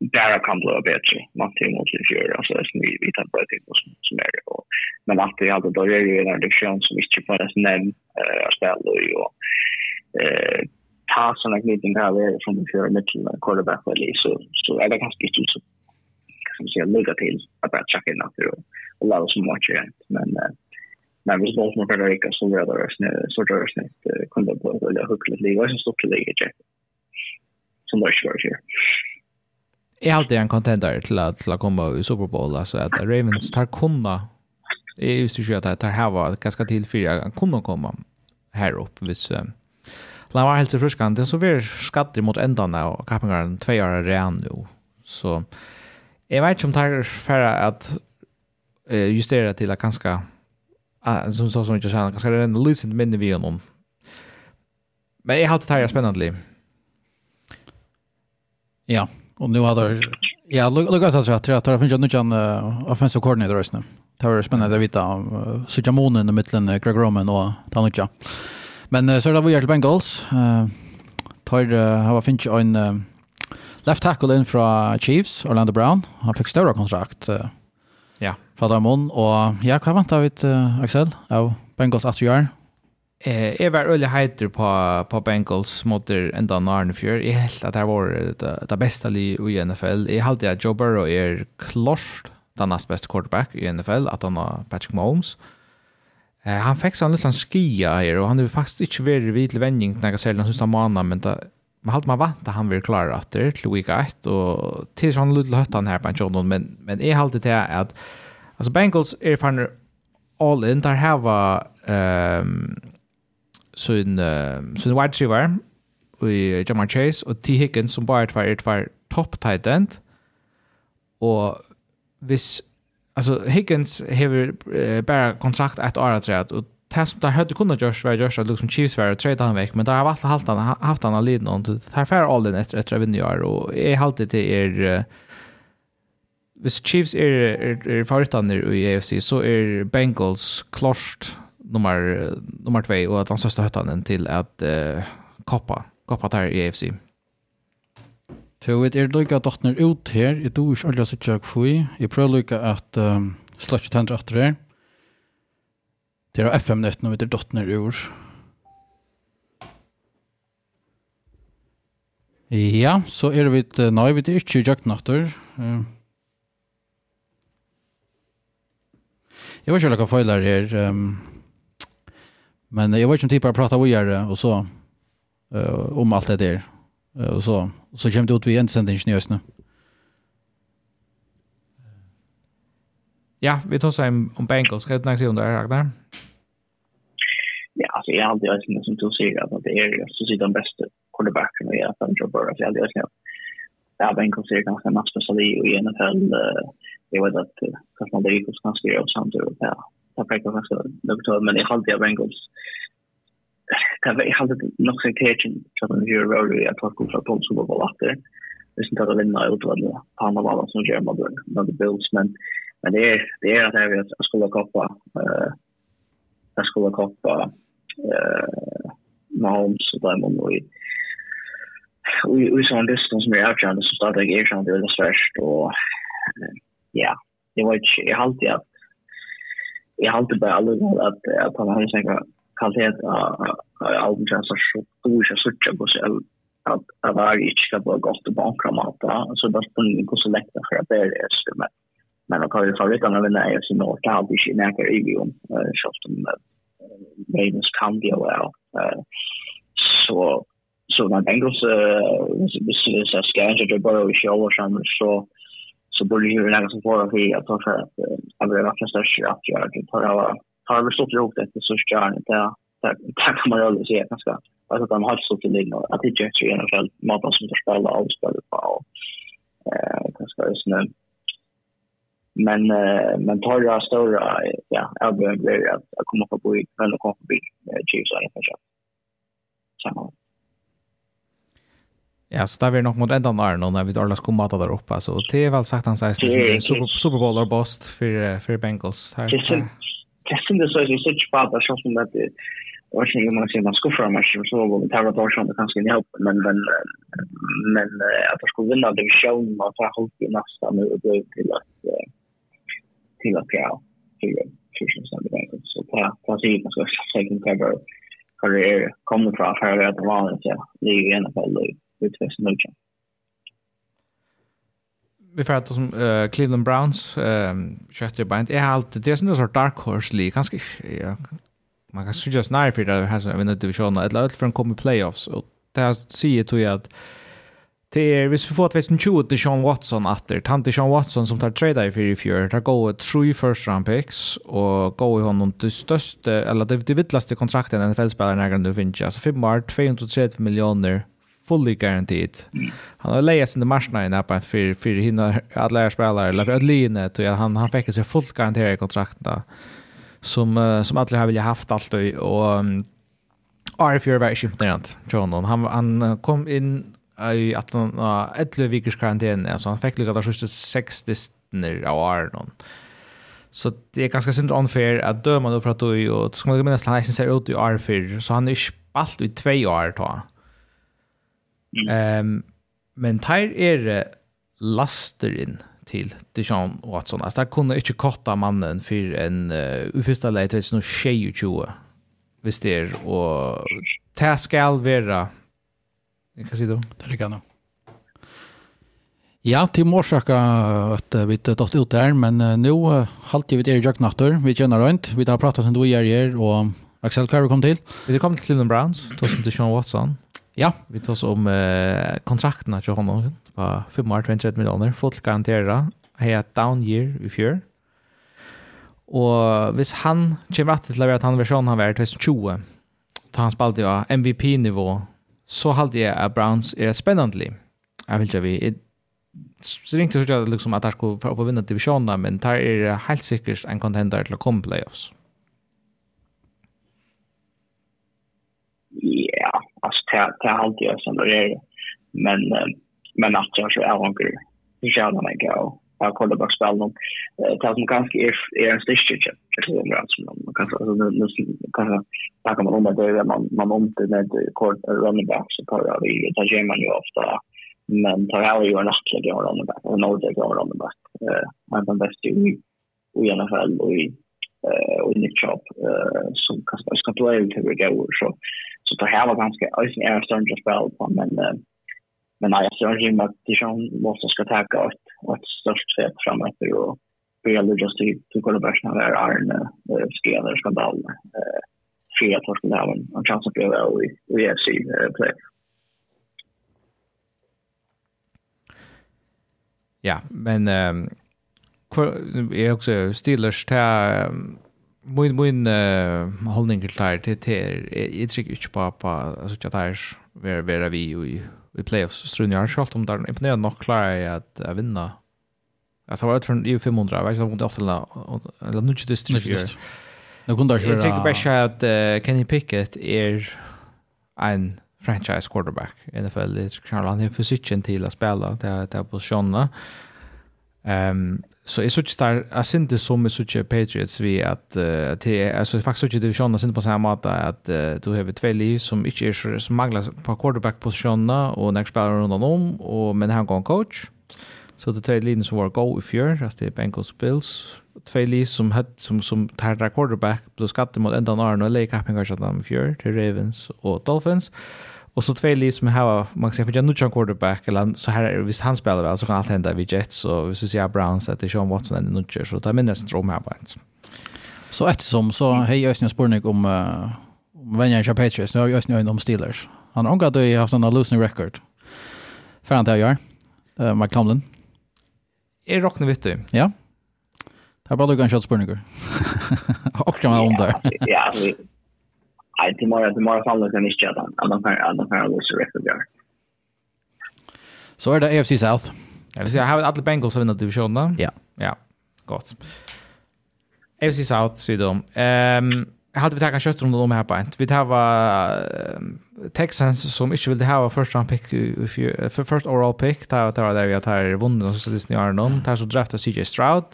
bara kan bli bättre. Man tänker mot det gör alltså som vi vi tar på det som som är det. men att det alltså då är ju en addition som inte får är nämn eh ställa och eh ta såna knytning här är från det för mitt quarterback väl så så är det ganska inte så som ser lugga till att bara checka in att och lära oss mycket igen. men eh, men vi måste nog vara rika så vi det snö så det är snett kunde på det högt liv och så stort liv som det är svårt här är alltid en contender till att till att komma i Super Bowl alltså att Ravens tar kunna. Är ju så att det här var ganska till fyra kunna komma här upp vis Lamar helt så frisk han det så vi skatter mot ändan och Kappingaren två år redan nu så jag vet inte om tar för att justera till att ganska som så som inte känner ganska den lucent minne vi honom. men jag har det här spännande Ja, Och nu hade ja, lukas alltså att jag tror att det finns ju någon offensive coordinator just nu. Det var spännande att veta om Sujamonen i mitten Greg Roman och Tanucha. Men så där var ju Bengals. Eh tar har finns ju en left tackle in från Chiefs Orlando Brown. Han fick större kontrakt. Ja. Fra Damon Och ja, vad väntar vi uh, Axel av Bengals att göra? Eh, jeg var øyelig heiter på, på Bengals mot enda Narn fjør. Jeg helt at det var det, det beste li i NFL. Jeg halte at Joe Burrow er klart den neste beste quarterback i NFL, at han har Patrick Mahomes. Eh, han fikk sånn litt skia her, og han er faktisk ikke veldig vid til vending når jeg ser den siste måneden, men da man halt man vant at han vil klare at det til week 1, og til sånn litt høtt han her på en kjønn, men, men jeg halte til at altså Bengals er fannet all in, der her var um, sin, uh, sin wide receiver vi Jamar Chase og T. Higgins som bare var et var top tight end og hvis altså Higgins har uh, bare kontrakt et år at og det som det hørte kunne Josh være Josh at liksom Chiefs var trade han vekk men der har alltid haft han haft han alid noen det er færre all in etter etter vinner år og jeg har alltid til er uh, hvis Chiefs er, er, er favorittene i AFC så er Bengals klart nummer nummer 2 och att han så stöttar den till att eh, koppa kappa där i AFC. Så det är lika att när ut här i då är alltså jag fui. Jag prövar lika att um, slash tänder efter det. Det är FM net vi det dottner ur. Ja, så är vi ett nej vi det är inte jag natter. Jag vet inte hva feiler her. Um, Men jag var ju typ bara prata vidare och så uh, om allt det där. Uh, och så och så kom det ut vi en sent ingenjörs nu. Ja, vi tar sig om, Bengals. Ska du inte nämna om det här, Ragnar? Ja, alltså jag har alltid önskat som du säger att det är så sitter de bästa quarterbacken och jag har Joe Burrow. Jag har alltid önskat Ja, Bengals är ganska matchspecialitet och i NFL, jag vet att Kassandrikos kan styra upp samtidigt. Ja, jag fick också något men jag hade jag Bengals det var jag hade nog så catchen så den hur roll jag tog kom på så var åter det är inte att vinna ut vad det han var som gör man men the bills men men det är det är att jag skulle koppa eh jag skulle koppa eh Mahomes och dem och vi vi vi så en distans med outjount så startade jag outjount det var svårt och ja. Det var ju jag hade att jag har inte bara aldrig att att han har sagt kvalitet av just så stor så så på så att att var inte ska bara gott och bankrama så där på en god för att det är så men men då kan ju favoriterna vinna är så nog kan det ju näka i ju om så som Venus kan det väl så så den engelska så så ska jag inte bara show och så så borde ju lägga som fråga för att ta för att jag vill vara större att göra det. På alla har vi stått ihop det så ska det där kan man ju aldrig se ganska alltså att de har stått i linjen att det är ju en fall maten som ska spela och spela på eh ganska snö men men tar jag stora ja jag blir att komma på bo i kväll och komma förbi Chiefs eller kanske så. Ja, så där vi nog mot ända när när vi alla ska mata där uppe. Så det är väl sagt han säger Super Super Bowl or bust för för Bengals här. Testen det så är så tjockt på att som att Och sen man ser man ska man sig så vad det tar det också det kanske hjälp men men men att det skulle vinna det show man tar håll i nästa nu och det till att till att ja till till som det där så ta ta sig man ska säkert cover career kommer från för att vara så det är i alla fall i 2019. Vi får att som uh, Cleveland Browns ehm köpte bind är allt det är sån där dark horse league kanske ja man kan ju just när för det har så vinner divisionen eller allt för en kommer playoffs och där ser det ju att Det är hvis vi får ett vetsen 20 till Sean Watson efter. Tant Sean Watson som tar trade i för i fjör. tar gå ett true first round picks och gå i honom det största eller det vittlaste kontrakten NFL-spelaren ägaren du finns. Alltså 5 år, 230 miljoner fully guaranteed. Han har lejat sin marsna i näpa för för hinna alla spelare eller att Line tror han han fick sig fullt garanterat kontrakt där som som alla har vilja haft allt och um, Arfjör var inte närant John han han kom in i att han uh, 11 veckors karantän alltså han fick lika där sista 60 när av Arnon. Så det är ganska synd unfair att döma då för att du och ska man minnas han ser ut i Arfjör så han är spalt i två år då. Mm. Men tar er laster inn til Dijon Watson. Altså, der kunne ikke kotta mannen for en uh, ufyrsta leie til noe tjej og tjoe, hvis det er, og det skal være, hva sier du? Det er ikke noe. Ja, til morsaka at vi har tatt ut her, men uh, nå uh, halte vi det i Jøknatter, vi kjenner rundt, vi har pratet som du gjør her, og Axel Carver kom til. Vi kom til Cleveland Browns, tog som Dijon Watson. Ja, vi tar oss om eh, kontrakten till honom på 5 år 21 miljoner. Fullt garantera. Hei ett down year i fjör. Og hvis han kommer att være at han version har vært 2020 då han spelade jo MVP-nivå så halte jeg at Browns er spennende. Jeg vil ikke vi så ringte så jag liksom at jeg skulle få opp och vinne divisjonen, men där er helt sikkert en contender til å komme playoffs. till till allt jag som det är men men att jag så är hungrig. Så ska man gå jag kollar bara spel dem ta som ganska är är en stitch chip det är rätt som man kan så nu kan jag kan man om det man man om det med kort running back så tar jag vi tar ju man ju ofta. Men tar jag ju en nattlig jag har running back. Och något jag har running back. Eh man kan bäst ju i alla fall och i eh och i nick eh som kanske ska ta till det går så Så det här var ganska, ösen är större att spel på, men uh, men nej, jag tror inte att det som måste ska ta tacka ett, ett störst fett framöver och börja lyda sig till kollaborationen av Arne, Skeler, Skandal, eh för att torska där en chans att bli i UFC-play. Ja, men um, är också Steelers, det min min uh, holdning till där till till jag tycker inte på på alltså att där är var vi i i playoffs strun jag har om där imponerande nog klara att vinna alltså var det från EU 500 vet jag inte åt eller nu inte det styrs Nu kunde jag köra. Jag tycker bara att uh, Kenny Pickett är en franchise quarterback i NFL. Det är han har fysiken till att spela. Det är på Sjonna. Um, Så är så att där är det som jeg synes Patriots vi att uh, det alltså faktiskt så att divisjonen, jeg på samma måte att uh, du har två liv som inte är så, som mangler på quarterback positionerna och när spelar runt om, och men han går coach. Så det tve liv som var go if fjør, just the Bengals Bills, två liv som hade som, som tar quarterback, plus skatte mot ända när och og Leikapping, kanske att han i till Ravens och Dolphins. Och så två liv som har man kan säga för jag nu quarterback eller så här är visst han spelar väl så kan allt hända vid Jets och vi ser Browns att det Sean Watson eller nu så där minns dröm här bara. Så eftersom så hej jag Ösnen Spornik om uh, vänjer jag Patriots nu har Ösnen om Steelers. Han har inte haft en losing record. För han det jag gör. Uh, Mike Tomlin. Är rockna vet du. Ja. Det är bara du kan köra Spornik. Och kan man om där. Ja, Nej, det mår det mår sannolikt en inte att att kan här att de här där. Så är det AFC South. Jag vill säga har alla Bengals vinner divisionen. Ja. Ja. Gott. AFC South så de. Ehm hade vi tagit kött runt om här på ett. Vi har Texans som inte ville ha first round pick för first overall pick. Där där där vi tar vunnit och så lyssnar jag någon. Där så draftar CJ Stroud.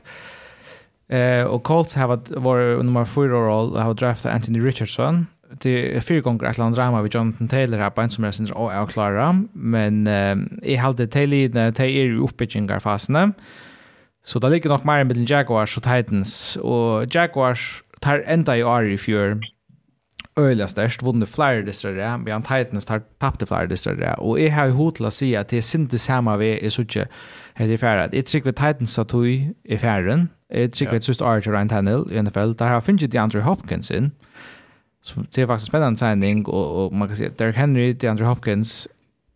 Eh uh, och Colts har varit nummer 4 overall har draftat Anthony Richardson det är fyra gånger ett land drama med Jonathan Taylor här på en som jag syns och är klara men eh, jag hade Taylor när det är i uppbyggingar fastna så det ligger nog mer med Jaguars och Titans. Och Jaguars tar ända i år i fjör öliga störst vunnit flera distrar vi har Titans tar tappte flera distrare och jag har ju hot att säga att det är inte samma vi är så inte helt i färd jag tycker Titans att du är färden jag tycker att just Archer Ryan Tannehill i NFL där har funnit Andrew Hopkins in Så det är faktiskt spännande signing och, och man kan säga att Derrick Henry, DeAndre Hopkins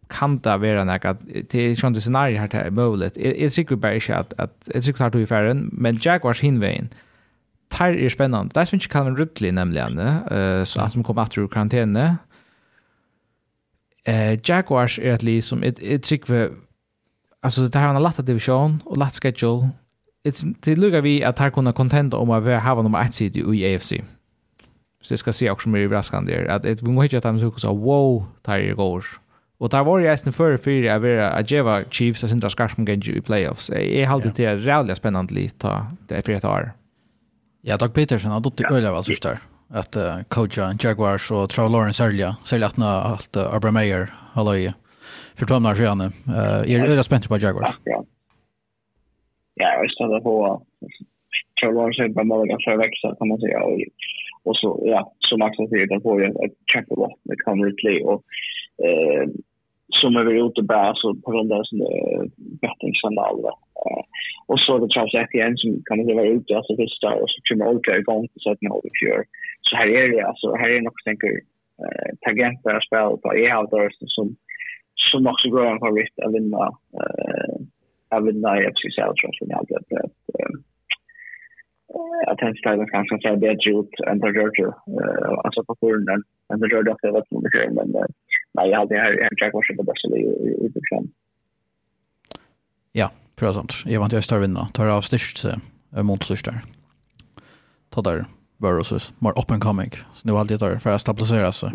kan det vara något det är sånt scenario här till möjligt. Jag tycker bara inte att, att jag tycker att det är färden, men Jaguars hinvägen tar är spännande. Det är som inte Calvin Ridley nämligen, uh, så att de kommer att ur karantän. Uh, Jaguars är ett liv som jag tycker alltså det här har en lätt division och lätt schedule. Det lukar vi att här kunna contenta om att vi har nummer ett sida i AFC. Mm. Så jag ska se också mer överraskande är att ett vungo hittar dem så också wow tar det går. Och där var ju nästan för för jag vara att Jeva Chiefs och Sindra Skarsm Genji i playoffs. Är helt det är spännande lite det är för ett år. Ja, Doug Peterson har dotter öliga väl först där. Att uh, coacha Jaguars och Trevor Lawrence sälja sälja att allt uh, Arbor Meyer hallå. För två månader sedan. Eh är öliga spänt på Jaguars. Ja. Ja, jag stannar på Trevor Lawrence är bara mål måste växa kan man säga. Och så, ja, så Max säger, den får ju ett check kämpelopp med Cameron Clay. Och, eh, som är väl ute bara så på grund av sån betting skandal Uh, och så det Charles Etienne som kan det vara ute alltså första och så kommer Olka igång så att nå håller fjör. Så här är det alltså, här är nog tänker eh tagent där spel på e-outdoors som, som också går en favorit att vinna uh, att vinna i FC South Transfer att hans stylar kanske ser bättre ut än på Georgia. Alltså på förhand än på Georgia det var inte mycket men nej jag hade här Jack Walsh på bästa i i det kan Ja, present. Jag vant jag står vinna. Tar av styrst mot styrst där. Ta där Burrows more up and coming. Så nu alltid det där för att stabilisera sig.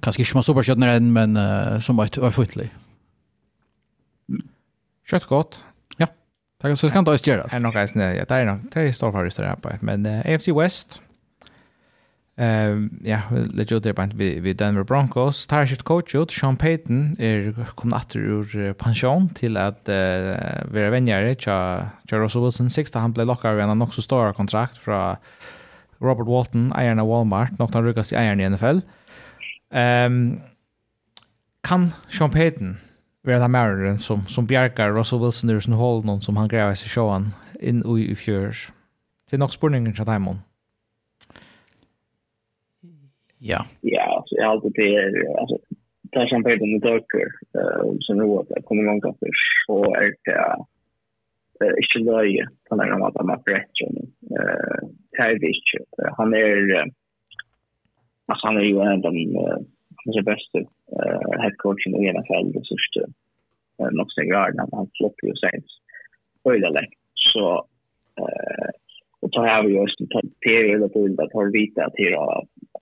Kanske inte man superkött när den men som var ett var. Kött gott. Det så kan det også gjøres. Det er nok eisen, ja, det är nok, det är stor favorister her på. Men uh, AFC West, Ehm ja, det gjorde det på vi, vi Denver Broncos. Tar sitt coach ut, Sean Payton, er kom atter ur pensjon til at uh, vara venjere til Russell Wilson 6. Han blev lokket av en också stora kontrakt från Robert Walton, eieren av Walmart, nok han rykket i eieren i NFL. Um, kan Sean Payton vi har Marin som, som bjerker Russell Wilson ur sin hold noen som han greier seg sjåan inn i i fjør. Det er nok spurningen til Daimon. Ja. Ja, alltså jag har alltid det, alltså, tar som på med dörker uh, som nu att jag kommer långt upp så är det uh, inte löje på den här att man har uh, det är det inte. Han är, uh, alltså han är ju en av de uh, kanske bästa uh, head coachen i NFL det sista uh, någonsin när Han floppade ju Saints. Öjda lätt. Så uh, och tar har vi just period att bilder tar vita till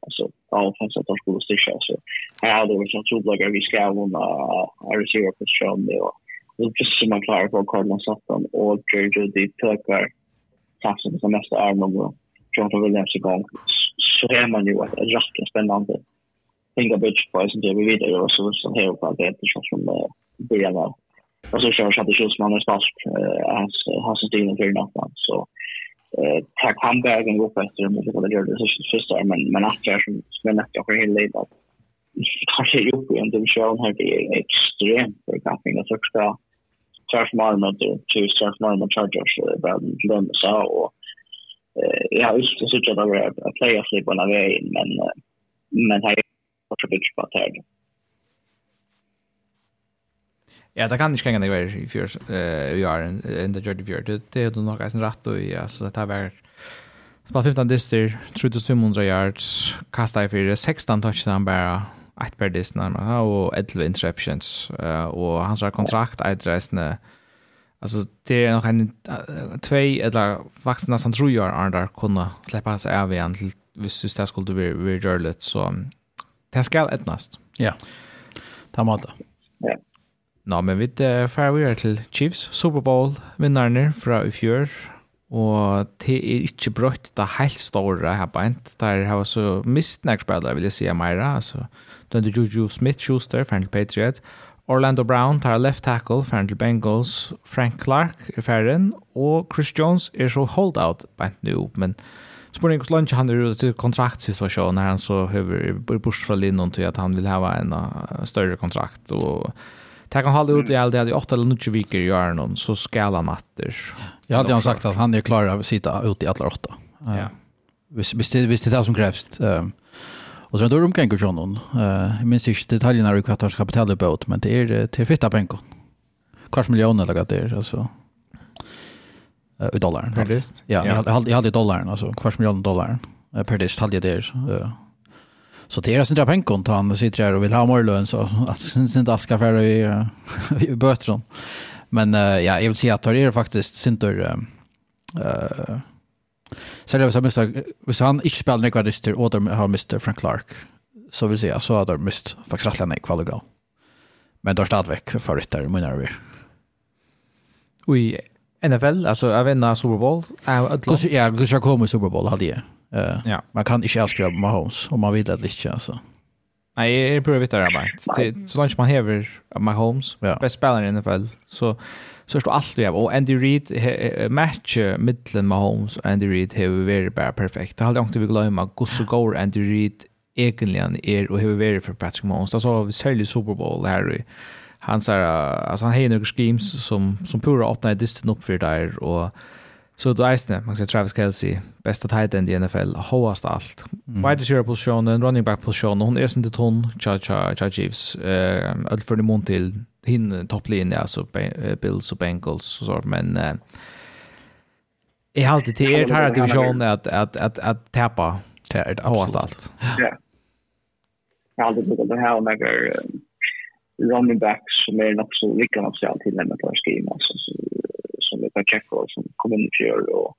alltså anfallsat tar skulle styra så här hade vi som trodde vi ska vinna Arizona position det och det är just som man klarar på Cardinals afton och Georgia de tökar satsen som nästa arm och Jonathan Williams igång så är man ju ett rätt spännande tänka bitch på som det vi vidare ju så så här på det är så som början där. Och så kör jag Shadow Shields man är fast hans hans stil för något så eh ta comebacken upp efter med det där det så första men men att jag som men att jag för hela det kanske ju på en division här det är extremt för kaffing och så ska Surf Marmot till Surf Marmot Chargers där den så och jag har inte sett att det var playoff-slipparna vi är in, men men här och så bitch på tärd. Ja, det kan inte kränga det var i fjärs eh vi är in the journey fjärd. Det det är nog ganska rätt och ja så det har var Spalt 15 dister, 3500 yards, kasta i fyrir, 16 touchdown bara, 1 per dist nærmere, og 11 interceptions, og hans har kontrakt, eit reisende, Alltså det er nok en tvei, eller faktiskt nästan tror jag Arndar kunne släppa seg av igjen, till visst det skulle bli Richard så Det skal etnast. Ja, ta måte. Ja. Nå, men vi fer vi til Chiefs, Super Bowl, vinnerne fra i fjør, og det er ikke brøtt det helt store her beint. Der har vi så mist nærkspillere, vil jeg si, Meira, altså, Dundee Juju Smith-Schuster, Fernand Patriot, Orlando Brown tar left tackle for til Bengals, Frank Clark er ferdig. og Chris Jones er så holdout bent nu, men Spurning hos lunch han er till kontraktsituasjon når han så høver bort från linjen til att han vill ha en större kontrakt och Det kan hålla ut i allt det hade åtta eller nio veckor gör någon så ska han matter. Jag hade ju sagt att han är klar att sitta ute i alla åtta. Ja. Visst visst det visst det där som krävs. Ehm Och sen då de kan gå någon. Eh jag minns inte detaljerna i kvartalskapitalet på men det är det är fitta pengar. Kanske miljoner eller vad det är alltså uh, i dollarn. Per dist? Ja, ja. jag hade, jag hade dollarn, alltså kvart miljon dollar per dist hade jag där. Uh, så det är sin pengar han sitter här och vill ha mer lön så att sin aska för i, uh, i bötron. Men uh, ja, jag vill säga att det är faktiskt sin tur uh, uh, Sen det var så hvis han ikke spiller noen dister og de har mistet Frank Clark, så vil jeg så har de mist faktisk rettelig noen kvaligal. Men det er stadigvæk favoritter i munnen av vi. Og NFL, alltså jag vet inte Super Bowl. Ja, Gustav kommer i Super Bowl hade jag. Uh, ja. Man kan inte avskriva Mahomes om man vill att det inte alltså. Nej, jag prövar vita det bara. Så långt man häver Mahomes, ja. bäst spelare i NFL, så så står allt jag och Andy Reid match mellan Mahomes och Andy Reid har varit bara perfekt. Det hade jag inte vi glömma Gustav går Andy Reid egentligen är och har varit för Patrick Mahomes. Det så vi säljer Super Bowl här i han så alltså han har några schemes som som pura öppnar distan upp för där och så då är det man ska Travis Kelce bästa tight end i NFL hoast allt. Mm. Wide receiver positionen, running back positionen, hon är inte ton cha cha cha Chiefs eh allt för dem till hin topplinje alltså Bills och Bengals så men eh, i alltid till er här division att att att att tappa hoast allt. Ja. Jag har alltid det här med running backs som är också Rickard Hapsell tillämnat har skrivit alltså, som är Pacheco som kom in i fjol och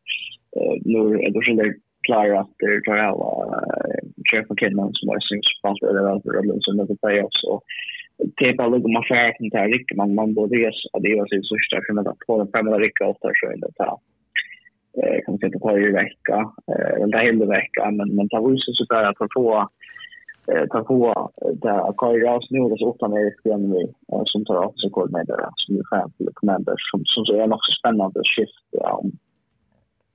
eh, nu är det sådär klarar att det tar alla Jeff McKinnon som var sin spelare där för Robin som mötte playoffs och det är bara lite man färdigt inte här man man borde ju att det var sin största kunna ta på den femma Rick och där så är det ta eh, kan man säga på varje vecka eh, eller varje vecka men man tar ut sig så där att få ta på där Kai Raus nu det så åtta med igen vi som tar åt sig kod som är fan till commander som som så är nog spännande shift ja om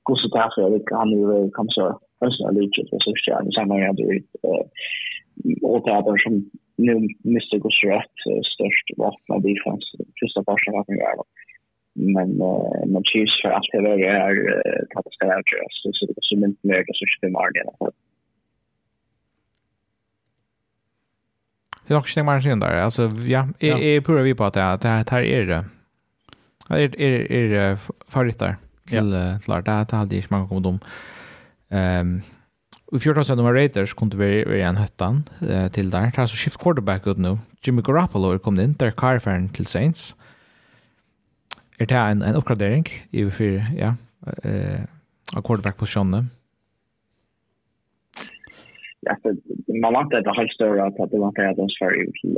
hur så där för det kan ju väl komma så personal leadership och så där så samma jag det eh åtgärder som nu Mr. Gosrat störst vapen av defense första första vapen där men men Chiefs för att det är att det ska vara så så det är så mycket mer det så ska man göra Det är också några människor där. Alltså, ja, jag är pura vi på att det här, det här är det. Det är, är, är förrättar till ja. klart. Det här hade inte många kommit om. Um, I 14 söndag med Raiders kunde vi vara en höttan uh, till där. Det är alltså shift quarterback ut nu. Jimmy Garoppolo kom in, där Carfern till Saints. Är det här en, en uppgradering i för, ja, uh, av quarterback-positionen? alltså, man var att det har större att det var inte att de svarade ut till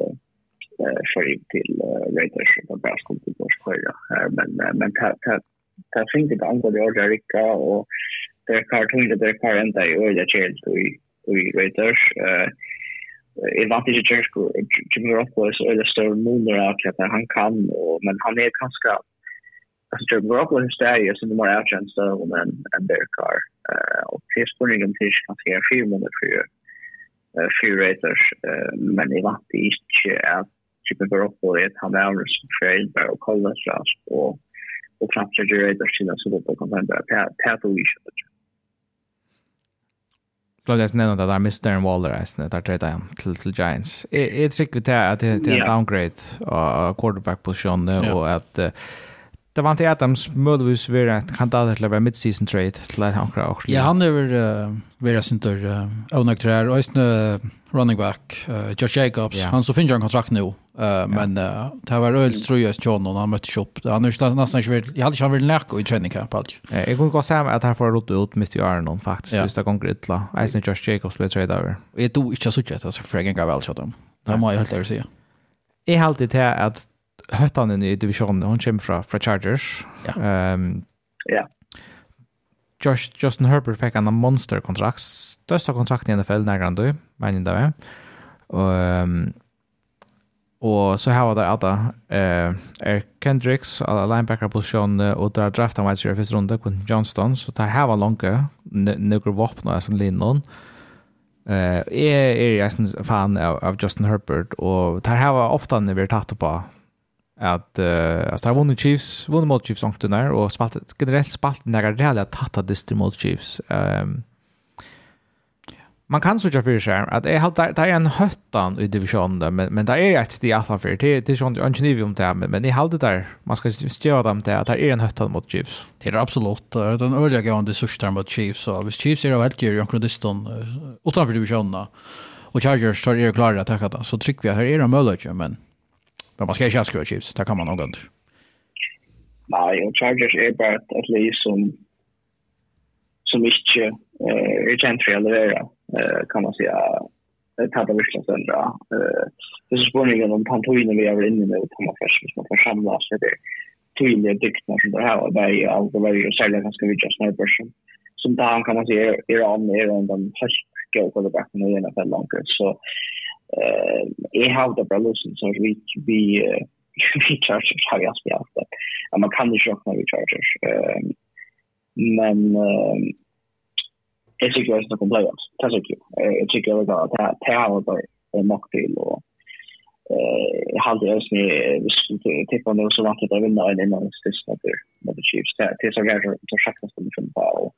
för ju till Raiders och bara kom till vår skoja. Men, men det finns inte andra det ordet Ricka och det kan tog inte det kan ända i öliga chans och i Raiders. Jag vet inte hur Jimmy Garoppolo är det större moner att han kan, och men han är ganska alltså Jimmy Garoppolo är stärre som outchance då men större their car eh Och det är spurningen till att han fyra månader för fyrrätters men i vant det inte att typen var uppe det han var som trailbar och kollas och och knappt jag gjorde det sina så då kan man bara täta och isha. Glad jag nämnde att där Mr. Darren Waller är där trade jag till till Giants. Är är tricket att det är en downgrade av quarterback position och att Davante Adams möjligtvis vara ett kandidat till att vara mid-season trade till att han kan Ja, han är väl uh, vara sin tur uh, onökter här. Och uh, running back, uh, Josh Jacobs, yeah. han så finns ju en kontrakt nu. Uh, yeah. Men uh, det var öl tror jag John och han mötte upp. Han är nästan inte väl, jag hade inte han vill näka i träning här på allt. Ja, jag kunde gå säga att han får rota ut mitt i öronen faktiskt. Yeah. Sista gången ytla. Eisen Josh Jacobs blir trade över. Jag tror inte så mycket att jag för fråga en gång väl. Det må jag helt ärligt säga. Jag har alltid till att höttan i divisionen, hon kommer från, från Chargers. Ja. Um, ja. Josh, Justin Herbert fick en monsterkontrakt. största kontrakt i NFL, nærmere du, mener det er. Og, um, och så här var det Ada, uh, Eric Kendricks, linebacker-posisjon, og der draftet han i första runde, Quentin Johnston, så der har vi langt noen våpen og linnon. Eh Uh, är er en fan av, av Justin Herbert, og här var ofta när vi tagit på at uh, altså, har vunnet Chiefs, vunnet mot Chiefs ångte der, og spalt, generelt spalt nægge reelle tatt av distri mot Chiefs. Um, man kan så för sig att det har det är en höttan i divisionen men men det är ett steg alla för det det sånt jag inte om det men men i halde där man ska störa dem till att det är en höttan mot Chiefs. Det är absolut det är den öliga gående sursta mot Chiefs så hvis Chiefs är helt kul jag kunde stå utanför divisionen och Chargers tar det klara att det, så trycker vi här är det möjligt men Men man ska inte ha skrövchips, det kan man nog inte. Nej, och Chargers är bara ett liv som som inte eh, är känt för att leverera, eh, kan man säga. Det Tappa verkligen söndra. Eh, det är så spårningen om pantoinen vi är inne med man först, hvis man får samla sig det tydliga dykterna som det här och det är allt och varje och särskilt ganska mycket snöbörsen. Som som där kan man säga, Iran är en av de högst goda quarterbacken i NFL-långt. Så eh jag har det bra lösen så vi vi vi charger har jag spelat det. Men man kan ju köpa vi chargers. Ehm men eh jag tycker att det kommer bli Det tycker jag. Jag tycker att det det har varit mock till och eh jag hade ju sni tippa nu så vart det vinna en innan sista där med the Chiefs. Det är så gärna så schysst att det funkar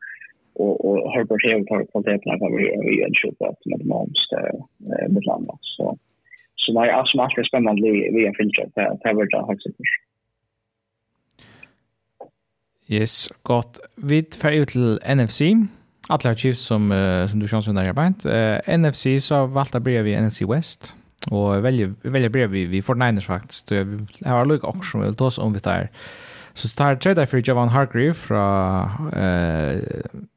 och och Herbert Hill tar på det plan kan vi en shot att med moms eh med landa så så det är alltså mycket spännande vi har filtrat det här vart har sig Yes, gott. Vi tar ut till NFC. Alla Chiefs som uh, som du känns med arbeid. Uh, NFC så valt att börja NFC West og väljer väljer brev vi vi for Niners faktisk. Jag har lugg også som vi vil ta oss om vi tar Så tar tredje för Jovan Hargrave från uh,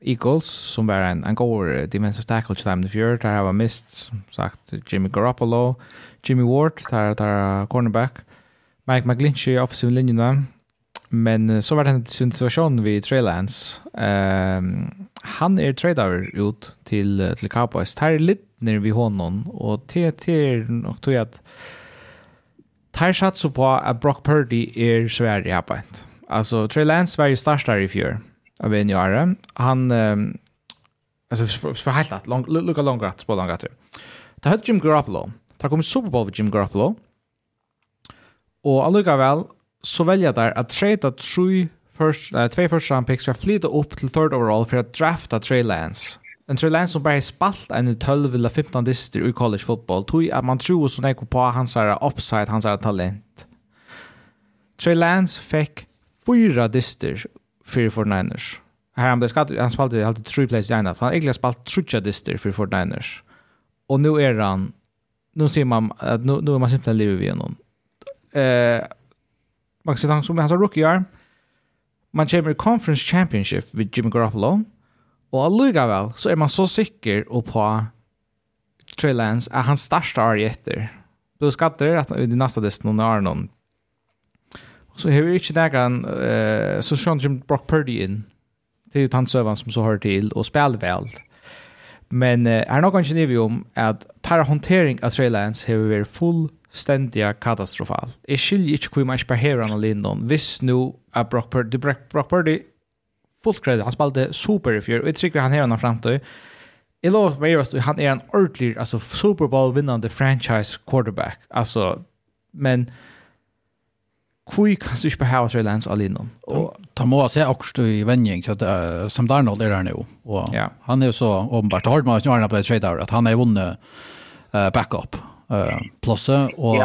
Eagles som var en, en god defensive tackle til dem i fjør. Där har jeg mist, sagt, Jimmy Garoppolo, Jimmy Ward, der tar cornerback, Mike McGlinchey, offensive linjerna. Men så var det en situation vid Trey Lance. Um, han är tradad ut till, til Cowboys. Der er litt nere vid honom och till, till nok tog at Tar satsa på at Brock Purdy er svær i arbetet. Alltså Trey Lance var ju startare i fjör av en år. Han um, alltså för, för helt att lång lucka longer att spela långt. Det hade Jim Garoppolo. Det kom Super Bowl med Jim Garoppolo. Och alluga väl så väljer där att trade tre first uh, två first round picks för flytta upp till third overall för att drafta Trey Lance. En Trey Lance som bara spalt en 12 eller 15 distrikt i college football. Tog att man tror så näkor på hans här upside, hans här talent. Trey Lance fick fyra dyster för 49ers. Här han blev skatt, han spelade alltid tre plays i ena. Han egentligen spelat trutja dyster för 49ers. Och nu är han, nu ser man att nu, nu är man simpelthen livet vid honom. Eh, man kan se han som hans rookie arm. Man kommer i conference championship vid Jimmy Garoppolo. Och allugaväl så är man så säker och på Trey Lance att han starsta är jätter. Du skattar att i nästa dist någon är någon så har vi ikke nægran, uh, så skjønner Jim Brock Purdy inn, til han søvann som så hører til, og spiller vel. Men uh, er nok ikke nivå om at tar håndtering av Trey Lance har vi vært fullstendig katastrofal. Jeg skiljer ikke hvor man ikke behøver han alene Lindon, hvis nå er Brock Purdy, Brock, Brock Purdy fullt kredit, han spalte super i fjør, og jeg tror han har han fremtid, Jeg lovar meg at han er en ordentlig, altså Super Bowl vinnande franchise quarterback. Alltså men Kvui kan sig på House Islands alene. og ta må se också i vänning så att som Darnold är där nu och han är så ombart har man snarare på ett trade out att han är vunnit uh, backup uh, plusse och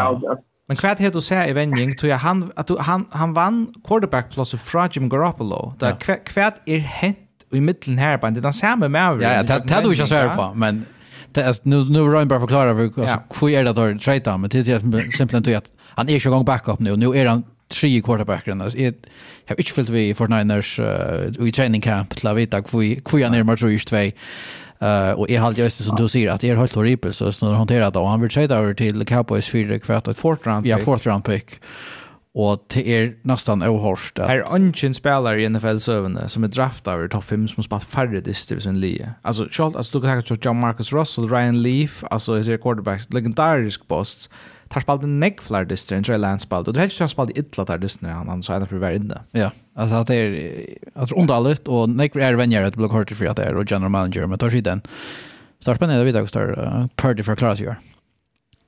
Men kvad heter du säga i vänning tror jag han att han han vann quarterback plusse fra Jim Garoppolo. Där ja. kvad är hänt i mitten här på den samma med. Ja, ja det det du inte svär på men nu nu Ryan bara förklara för alltså kvui är det där trade men det är simpelt att han är ju igång backup nu. Nu är han tre quarterbackeren. Jag har inte fyllt vi i Fortniners uh, i training camp till att veta hur jag närmar tror just två. Uh, och jag hade just som du säger att det är helt horribelt så snarare hanterat då. Han vill trade över till Cowboys fyra kvart och fourth round pick. Ja, fourth round pick. Och det är nästan ohörst. Här är ungen spelare i NFL-sövande som är draftade över topp 5 som har spelat färre districts än Lee. Alltså, Charles, alltså du kan tänka dig John Marcus Russell, Ryan Leaf, alltså jag ser quarterbacks, legendarisk posts. Like tar spalt en negg fler dyster enn tre landspalt, og du helst ikke han spalt i ytla tar dyster han, han sa ennå for å være inne. Ja, altså at det er, at det underligt, og negg er venjer at det blir kort for at det er, og general manager, men tar sig den. Så det er spennende å vite hvordan det er party for å gjør.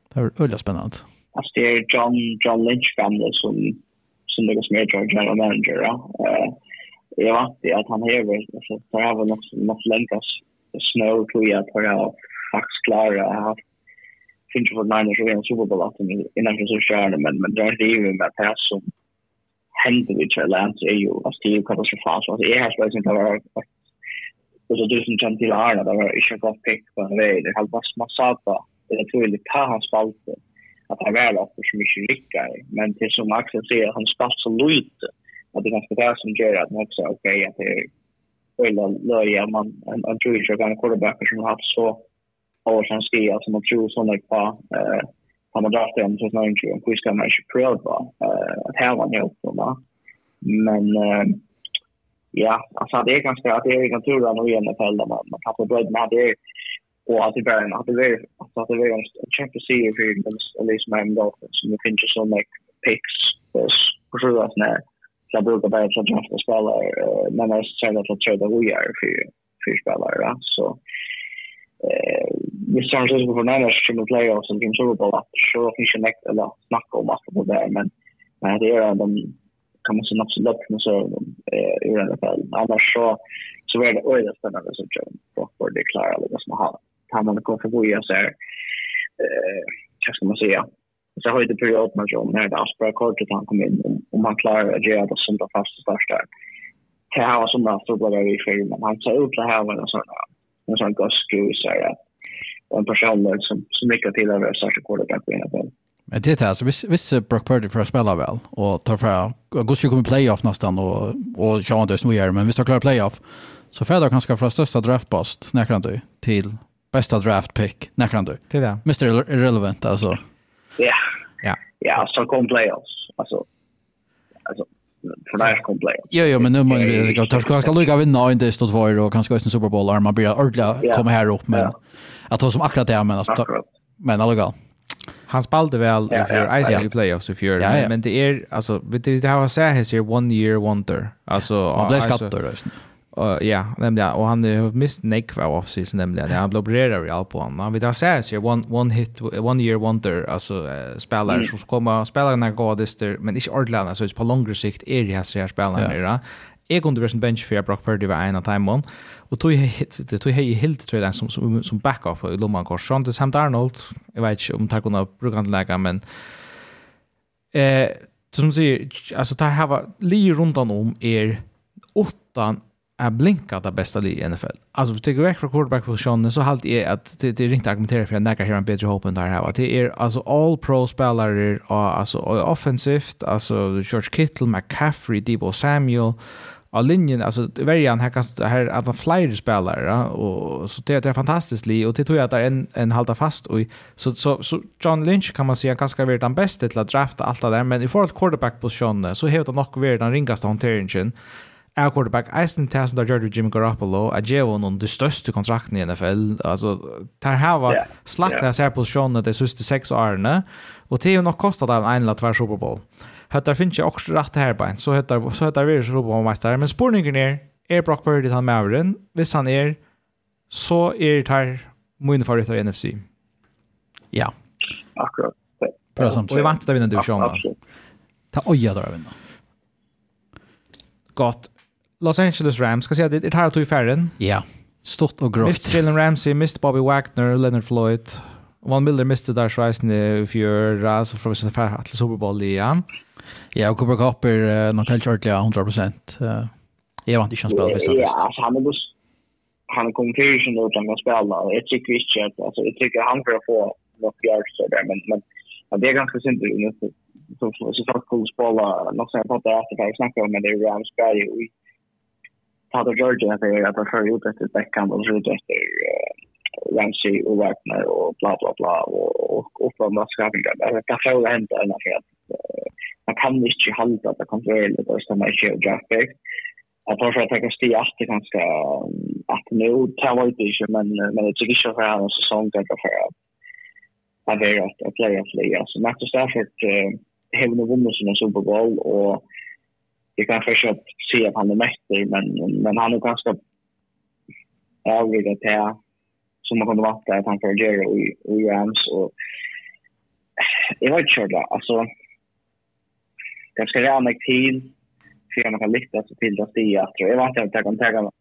Det er veldig spennende. Altså det er John, John Lynch-gamle som, som lykkes med general manager, ja. Uh, jag vant det att han är alltså för jag var något något längre snö tror jag att jag faktiskt klara haft finns för vad nine så en Super Bowl att innan det så kör men men där det är ju med pass som händer i Atlanta är ju att det är katastrofalt så det är helt enkelt att vara och så det som kan till Arna där var inte gott pick på en väg det halva massata det tror jag det tar hans spalt att han väl också så mycket lycka men det som Axel säger han spalt så lite att det ganska där som gör att man också okej att det är eller löja man en tror jag kan quarterback som har haft så år sedan ske, som man tror sådana på eh, har man dragit om så snarare inte en quiz kan man inte pröva eh, att här var något sådana. Men eh, ja, alltså det är ganska, att det är ganska tur att i NFL där man, man tappar bröd med det och att det var en, att det är alltså att det är en check kämpe seger för Elise Miami Dolphins som det finns ju sådana picks på sju att när jag brukar bara så drafta spela men jag ser att jag tror att vi är för, för spelare. Så vi San Francisco 49ers kommer til playoffs og Super Bowl, at så er det ikke nekt eller snakke om at det er, men, men det er de kan man säga absolut upp med så i alla fall. Annars så, så är det öjda spännande som John Rockford är klara eller det som har. Kan man gå förbi och så här, eh, vad ska man säga, så har ju det period med John när det Aspera kortet han kom in om man klarar att göra det som det fasta första Det här var som det stod bara i filmen. Han sa ut det här var en sån här en sån Gus så här. Och en person som, som lyckas till att vara särskilt quarterback på NFL. Men det är alltså, visst, vis Brock Purdy får spela väl och tar för Gus kommer playoff nästan och, och Sean Dös nu gör men visst har klarat playoff så får jag kanske från största draftpost näkran du till bästa draft pick näkran du. till det. Mr. Irrelevant alltså. Ja. Ja. Ja, så kom playoffs. Alltså, alltså för när kom play. Jo jo men nu man vi gå tar ska ska lucka vinna inte stå två och kanske en Super Bowl armar blir ordla komma här upp men att ha som akkurat det men alltså men alltså Han spelade väl ja, för Ice ja. playoffs i fjol men det är alltså vet du det har sagt här one year wonder. Alltså han blev skattad rösten. Och ja, nämligen och han har mist Nick av off season nämligen. Han blev opererad i albuan. Han vill ha säga sig one one hit one year wonder alltså uh, spelare mm. som kommer spelarna går dyster men inte ordentligt, så på längre sikt är det här här spelarna ja. Jag kunde vara en bench för Brock Purdy var en av timon. Och tog jag tog hej helt tror jag som som som backup i Lomman Korsson till Samt Arnold. Jag vet inte om tar kunna bruka lägga men eh som säger alltså tar här var li runt om är åttan är blinkat det bästa i NFL. Alltså vi tycker väck från quarterback-positionen så halt är att det, det är inte argumentera för att näka här en bättre hopp än det här. Det är alltså all pro-spelare och alltså och offensivt, alltså George Kittle, McCaffrey, Debo Samuel av linjen, alltså värjan här kan här att man flyger spelare och så det är fantastiskt li och det tror jag att det är en en halta fast och så så så John Lynch kan man säga ganska väl den bästa till att drafta allt det där men i forhold quarterback positionen så har det nog väl den ringaste hanteringen är quarterback eisen til där da Jimmy Garoppolo er gjør noen de största kontrakten i NFL alltså där her var slakt av seg posisjonene de sista sex åren och det har nog kostat av en eller två Super Bowl Høtter finns ju också rätt här på en, så høtter vi Super Bowl mästare Men spørningen är är Brock Purdy han med avren? Hvis han är så är det här min favorit i NFC. Ja. Akkurat. Bra samt. Och jag vant att vinna vinne divisjonen. Ta øya der å vinne. Godt. Los Angeles Rams, ska säga det är här tog i färden. Ja, stort och grått. Mist Jalen Ramsey, Mr. Bobby Wagner, Leonard Floyd. Von Miller miste där Rice in i fjör, så får vi se till Super Bowl igen. Ja, och Cooper Cup är nog helt ordentligt 100 procent. Jag vant inte att spela första test. alltså han är han kom till sin utan att spela. Jag tycker inte att, alltså jag tycker han får få något yards där, men, men det är ganska synd nu. Så så så folk kommer spela något sånt där efter vad jag snackar om, det är Rams guy och Father George att det är att för ut efter Beckham och ut efter Ramsey och Wagner och bla bla bla och och från vad ska vi göra? Det kan ju hända en affär. Man kan inte hålla att det kan väl det som är ju graphic. Jag tror att jag kan stiga att det ganska att nu tar jag inte men men det tycker jag för en säsong där för att att det är att play off league. Så Matt Stafford har nu vunnit sin Super Bowl och det kanske är att se att han är mäktig men men han är ganska övrig att det som man kunde vara att han får göra i i Rams och jag vet inte det alltså ganska rätt tid för alltså, att man kan lyckas till det stiga. Jag vet inte att jag kan tänka mig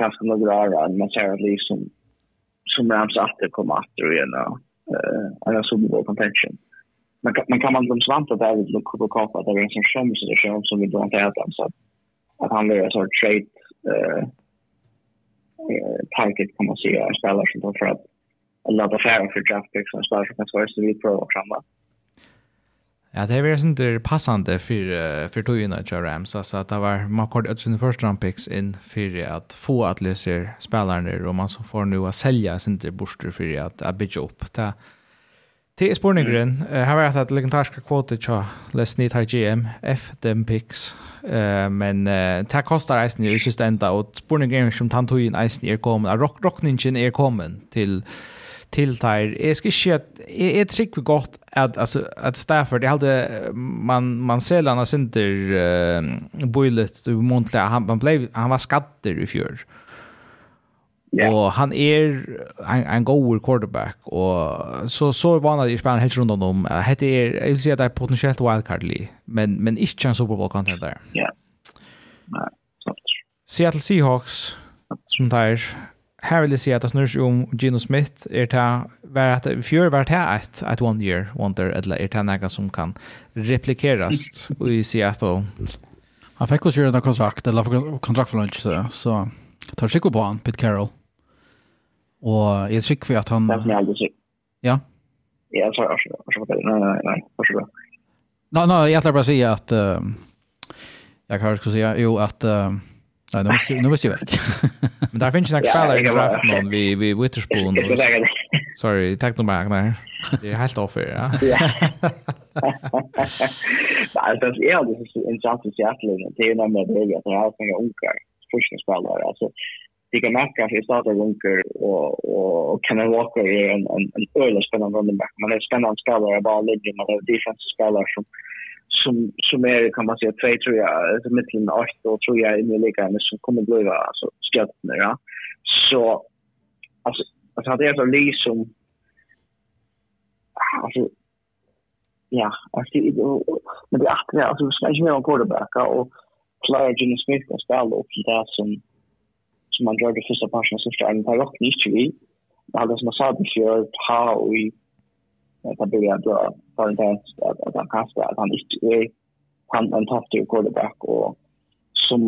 ganska några år men ser att liksom som Rams att kommer att det igen och eh, en Super Bowl contention. man, man kan man som svant att det är vid Coca-Cola att det är en sån skämsituation som vi då inte äter. Så att, att han blir en sorts trade eh, target kan man säga, en spelare som tar för att ladda färgen för draftpick som en spelare som kan svara sig vid prova framåt. Ja, det är inte passande för för Toyota och Rams alltså att det var man kort ut sin första round picks in för att få att lösa spelarna och man så får nu att sälja sin inte borster för att att bygga upp. Det Det er spurningren. Uh, her var det at legendariske kvote tja Les Need her GM, F dem picks. Uh, men uh, det kostar eisen i siste enda, og spurningren som tantoin eisen er kommet, rock, rockningen er kommet til til der. Jeg skal ikke at jeg, jeg trykker godt at, altså, at Stafford, jeg hadde man, man ser han har synder uh, boilet, han, han, ble, han var skatter i fjör. Mm Yeah. Og han er en, en god quarterback, og så, så er vanlig i spennende helt rundt om uh, hette er, jeg vil si at det er potensielt wildcard-li, men, men ikke en Superbowl-content der. Ja. Yeah. Seattle Seahawks, som tar, her vil jeg si at det snurr seg om Gino Smith, er det vært, fjør vært her et, et one year wonder, eller er det noe som kan replikeres i Seattle? Han fikk også gjøre en kontrakt, eller kontrakt for lunch, så, så tar sikker på han, Pete Carroll. Og jeg tror ikke at han... Det er som jeg aldri sikker. Ja? Ja, så er det. Nei, nei, nei. Nei, nei, nei, jeg ætlar bare å si at... Uh, jeg kan ikke si, jo, at... Uh, nei, nå visste, nå visste jeg vekk. Men där finns ju några spelare i draften om vi, vi Witherspoon. Sorry, tack nog bara. Nej. Det är helt offer, här, ja. Nei, det er jo det som er interessant i Seattle. Det är ju nämligen det att det här är unga forskningsspelare. Alltså, vi kan märka att Starter Bunker och, och Kevin Walker är en, en, en öjlig spännande running back. Man är en spännande spelare, bara ligger, man är defensive spelare som, som, som är, kan man säga, tre tror jag, mittlen åtta och tror jag inne i ligan som kommer att bli alltså, skjötna. Ja. Så, alltså, alltså det är så li som, alltså, ja, alltså, och, och, men det är att, alltså, vi ska inte mer om quarterbacka och Flyer Jimmy Smith kan spela upp till det som som man gjør det første personen som er det parokk i. Ikke vi. Det hadde som jeg sa det før, ta og i ta bygge at han at han kaster, at han ikke er han en tattig quarterback og som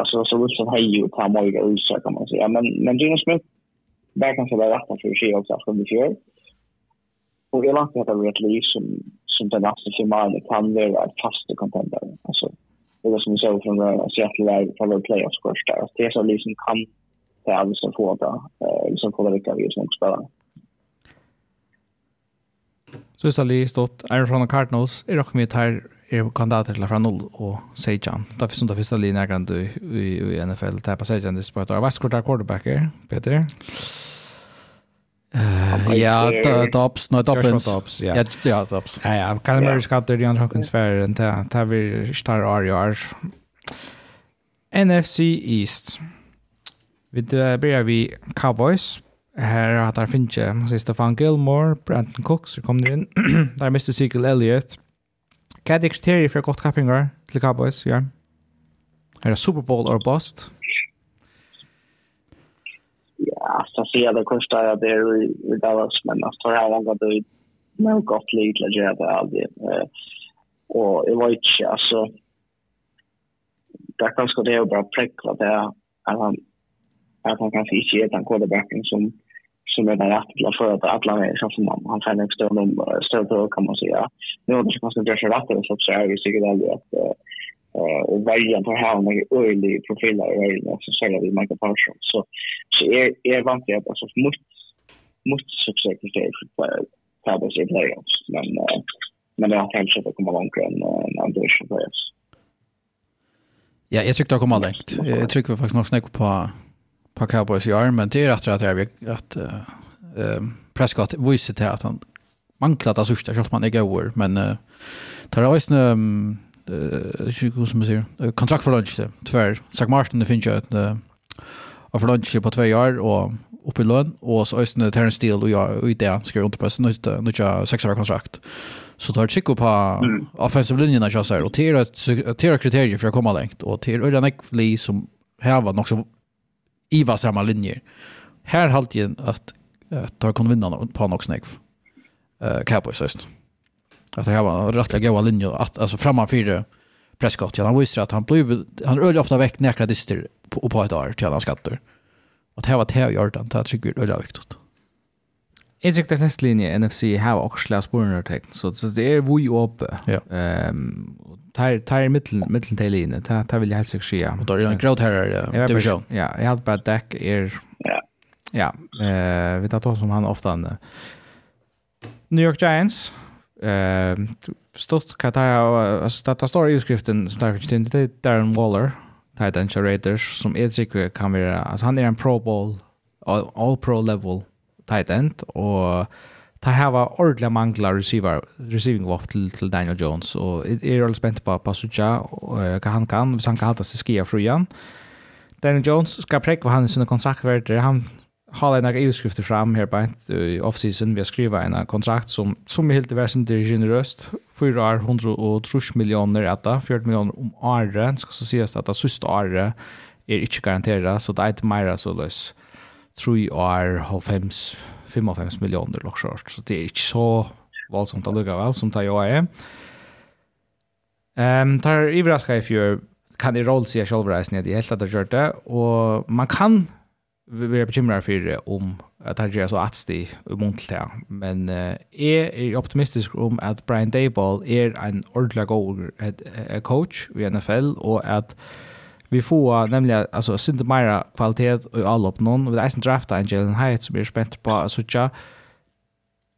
alltså så vill som hej och ta mig och kan man säga. Men men Gino Smith där kanske var rätt för sig också från det fjärde och jag vet att det är ett liv som som den nästa finalen kan vara ett fast contender. Alltså det var som vi såg från Seattle där från vår playoffs först där. Det är så liksom kan det är liksom få det, liksom få det vilka vi som spelar. Så just Ali stått Arizona Cardinals är också med här är kandidater till från 0 och Sejan. Där finns inte första linjen när du i NFL på Sejan det spelar. Vad ska du quarterbacker Peter? Uh, ja, Dobbs, no Dobbins. Dobbs, ja. Ja, ja Dobbs. Ja, ja, kan man ska det andra Hawkins för den där där vi star RR. NFC East. Vi börjar vi Cowboys. Här har där finns ju säger Stefan Gilmore, Brandon Cooks kom det in. där Mr. Ezekiel Elliott. Kan det kriterier för gott kappingar till Cowboys, ja. Är det Super Bowl or bust? alltså se det kostar jag det i Dallas men alltså här han går det men gott lite att göra det aldrig. Och jag vet inte alltså det kanske det är bara präckla det att han att han kanske inte är den quarterbacken som som är den rätta för att alla är så som han får en stund om stöd då kan man säga. Nu har det kanske inte så rätt så så är det säkert aldrig att eh och varje på här med öjlig profiler och öjlig så säger vi Michael Parsons. Så Så jeg, jeg er vant til at altså, mot, mot det for Cowboys i playoffs, men, uh, men det har kanskje det kommer langere enn en andre playoffs. Ja, jeg tror det kommer lengt. Jeg tror vi faktisk nok snakker på, på Cowboys i år, men det er rett og slett at, at uh, Prescott viser til at han manglet av sørste, selv om han ikke er over, men uh, tar det også en um, uh, kontrakt for lunch, tyvärr. Zach Martin, det finns ju ett av lunch på två år och upp i lön och så ösnade Terrence Steele och jag och det skrev under på sin nytta jag sex år kontrakt. Så tar Chico på mm. offensive linjen jag säger och till ett kriterier för att komma långt och till den Ekli som här var nog så iva samma linjer. Här halt ju att att ta kon vinna på något snägg. Eh Cowboys just. Att det här var rättliga goda linjer att alltså framför Prescott. Ja, han visste att han blev han öll ofta väck näkra dister på, på ett år till alla skatter. Och det här var det jag gjorde, det här tycker jag är viktigt. Jag tycker att nästa linje NFC har också släppt spårunderteckn, så det är vi uppe. Ja. Um, tar tar mitten mitten till linje. Ta ta vill jag helst säkert säga. Och då är det en gråt här division. Ja, jag hade bara Dak är ja, eh vi tar då som han ofta använder. New York Giants eh stott katar alltså detta står i skriften som där finns det inte Darren Waller tight end Raiders som är säker kan vara alltså han är en pro bowl all, all pro level tight end och tar hava ordla manglar receiver receiving walk till, till Daniel Jones. Och är alldeles spänt på Pasucha och kan han kan så han kan hålla sig skia frugan. Daniel Jones ska präkva han sina kontrakt han har en utskrifter fram här på i offseason. Vi har skrivit en kontrakt som som är helt väsentligt det generöst. Fyra år, 130 miljoner äta, 40 miljoner om året. Ska så sägas att det sista året är inte garanterat så det är inte mer så lös. 3 år, 95, 55 miljoner lockshort. Så det är inte så våldsamt att lugga väl som det jag är. Ehm um, tar överraskar i fjör kan i roll sig självreisen i det helt att det gjort det och man kan vi er bekymret for om at han gjør så atstig mot til det. Men uh, jeg er optimistisk om at Brian Dayball er en ordentlig god coach i NFL, og at vi får nemlig altså, synte mer kvalitet i alle opp noen. Vi er en draft en Jalen Hyatt som er spent på å sitte.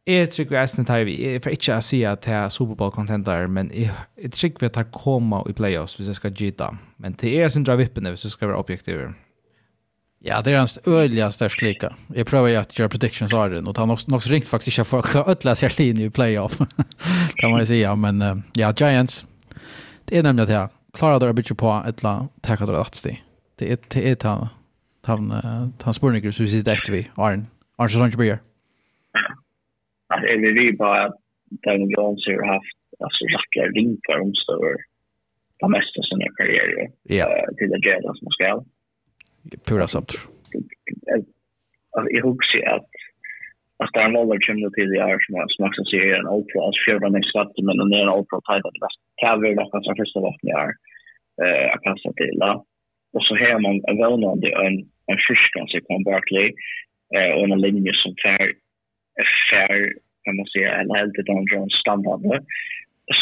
Jeg tror vi eisen tar vi. Jeg får ikke si at jeg er Superbowl-contenter, men jeg, jeg tror vi at jeg kommer i playoffs hvis jeg skal gita. Men det er sin dra vippene hvis jeg skal være objektiver. Ja, det er hans öliga størst lika. Jeg prøver jo att gjøre predictions av den og han har nok ringt faktisk ikke for å ödla seg linje i playoff. det må jeg si, ja. men uh, ja, Giants, det är nämligen det här. Klara dörrar byter på ett la tacka dörrar att sti. Det er til et han han han spurningar vi sitter etter vi Arne. Arne, så sånn ikke blir. Att är vi bara att den Jones har haft alltså jäkla linkar om stöver det mesta av sin karriär. Ja. Till det Jets som ska pura samt. Jag hugger att att det är en ålder som det till i år som också ser en ålder alltså fjärde nästa skatt men det är en ålder tajt att det bäst kan vi då kanske första vatten i år att kasta till. Och så har man en välnande en en fiskans i Con Barkley eh och en linje som fär fär kan man säga en helt Don Jones standard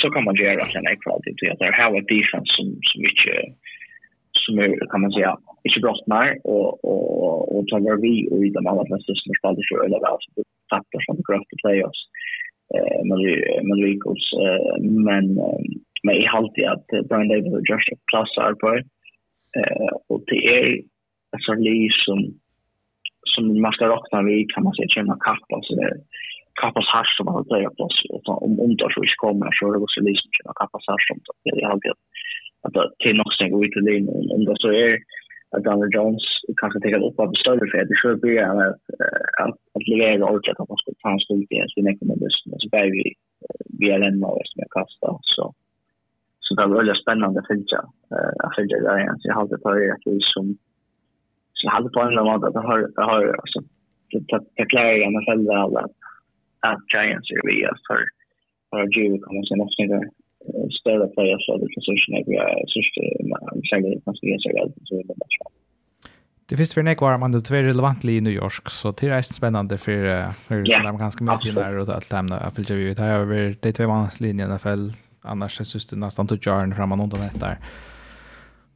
så kan man göra att en ekvalitet att det här var defense som som mycket som är, kan man säga, inte brottnar och, och, och tar vi och i de allra flesta som har spelat för eller väl som fattar som gröft i playoffs med med Rikos. Men, men jag har alltid att Brian Davis och Josh plassar på eh, och det är alltså liv som som man ska räkna vid kan man säga känna kappa så det kappas hash som har playoffs om om det så kommer så det så liksom känna kappas hash som det är alltid att det är nog stänga ut till in om det så är att Daniel Jones kanske tar upp av större för det skulle bli att att att leverera ordet att han skulle ta en stor del sin ekonomisk så bär vi vi är en av som jag kastar. Så så det var väldigt spännande att följa att följa det igen. Så jag hade på det att vi som så hade på en annan att det har det har alltså det klarar jag mig själv att att Giants är vi för för att ju kommer sen också inte större players så det som jag sysste man säger det kanske ska så väl så det är så. Det finns för en ekvar man det är relevant i New York så det är spännande för för yeah, de amerikanska medlemmar och allt det här jag vill ju vi här över det två mans linjen i alla annars så syns det nästan till Jarn framan undan det där.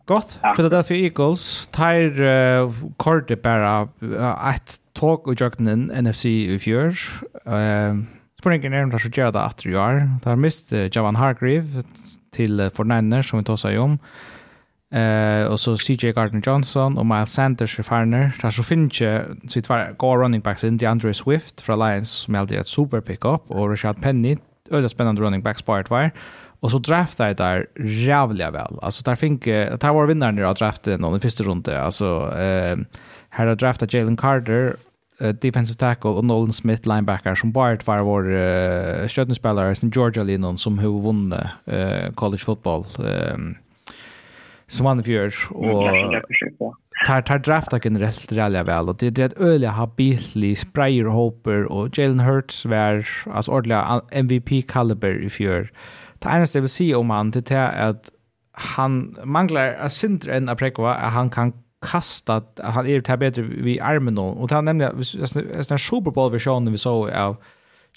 Gott. Ja. Philadelphia Eagles tar uh, kortet bara uh, ett tåg och jöknen NFC i fjör. Uh, Spurningen er om det som gjør det at du gjør. Det har mist Javan Hargreave til Fortniner, som vi tar seg om. Eh och så CJ Gardner Johnson och Miles Sanders i Farner. Där så finnes ikke så två go running backs in DeAndre Swift fra Lions som alltid et super pick-up, och Rashad Penny, öliga spennende running backs på hvert var. Och så drafta jag där jävliga väl. Alltså där fick här var vinnaren i draften någon i första runde. Alltså eh här har draftat Jalen Carter defensive tackle och Nolan Smith linebacker som bara var vår uh, stödningsspelare som Georgia Linnon som har vunnit uh, college football um, som vann i fjör och tar tar drafta generellt rally väl och det är ett öliga habilig sprayer hopper och Jalen Hurts var alltså ordliga MVP caliber i fjör. Det enda jag vill se om han det är att han manglar a syndra en aprekva att han kan kasta han är det bättre vi armen då och han nämnde att den Super Bowl versionen vi såg av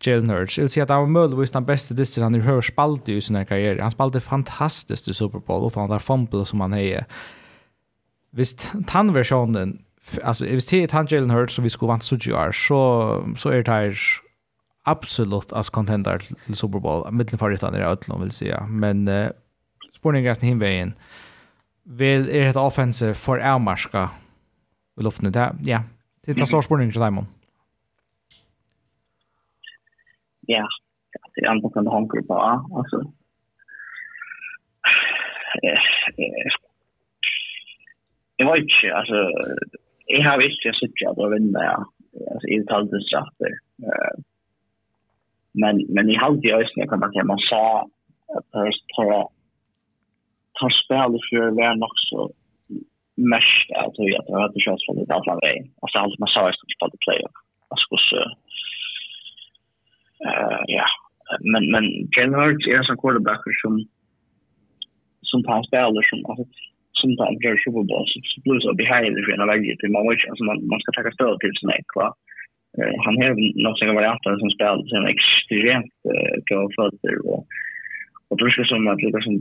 Jalen Hurts. Jag vill säga att han var möjligtvis den bästa distan han har spalt i sin karriär. Han spalte fantastiskt i Super Bowl och han där fumble som han är. Visst, den versionen alltså visst det är han Jalen Hurts som vi skulle vant så ju så så är det absolut as contender till Super Bowl. det är Ötlund vill säga, men uh, spårningen är hinvägen. Eh, vil er et offense for Elmarska i luften. Det, ja, det er en stor spørning til Daimon. Ja, det er andre kan hanker på, altså. Jeg vet ikke, altså, jeg har ikke sittet at jeg vinner, ja. Altså, Alltså i detaljen straffar. Men men i halvtid ösnen kan man säga man sa att det tar spel för att vara nog så mest att jag att jag hade chans för det alla vägen. Alltså allt man sa är att spela playoff. Alltså så eh ja, men men Jalen Hurts är en quarterback som som tar spelare som alltså som tar gör Super Bowl så så blir så behind the line väg till man vet alltså man man ska ta stöd till sin ek va. Han har något som varianter som spelar sen extremt goda fötter och och tror jag som att liksom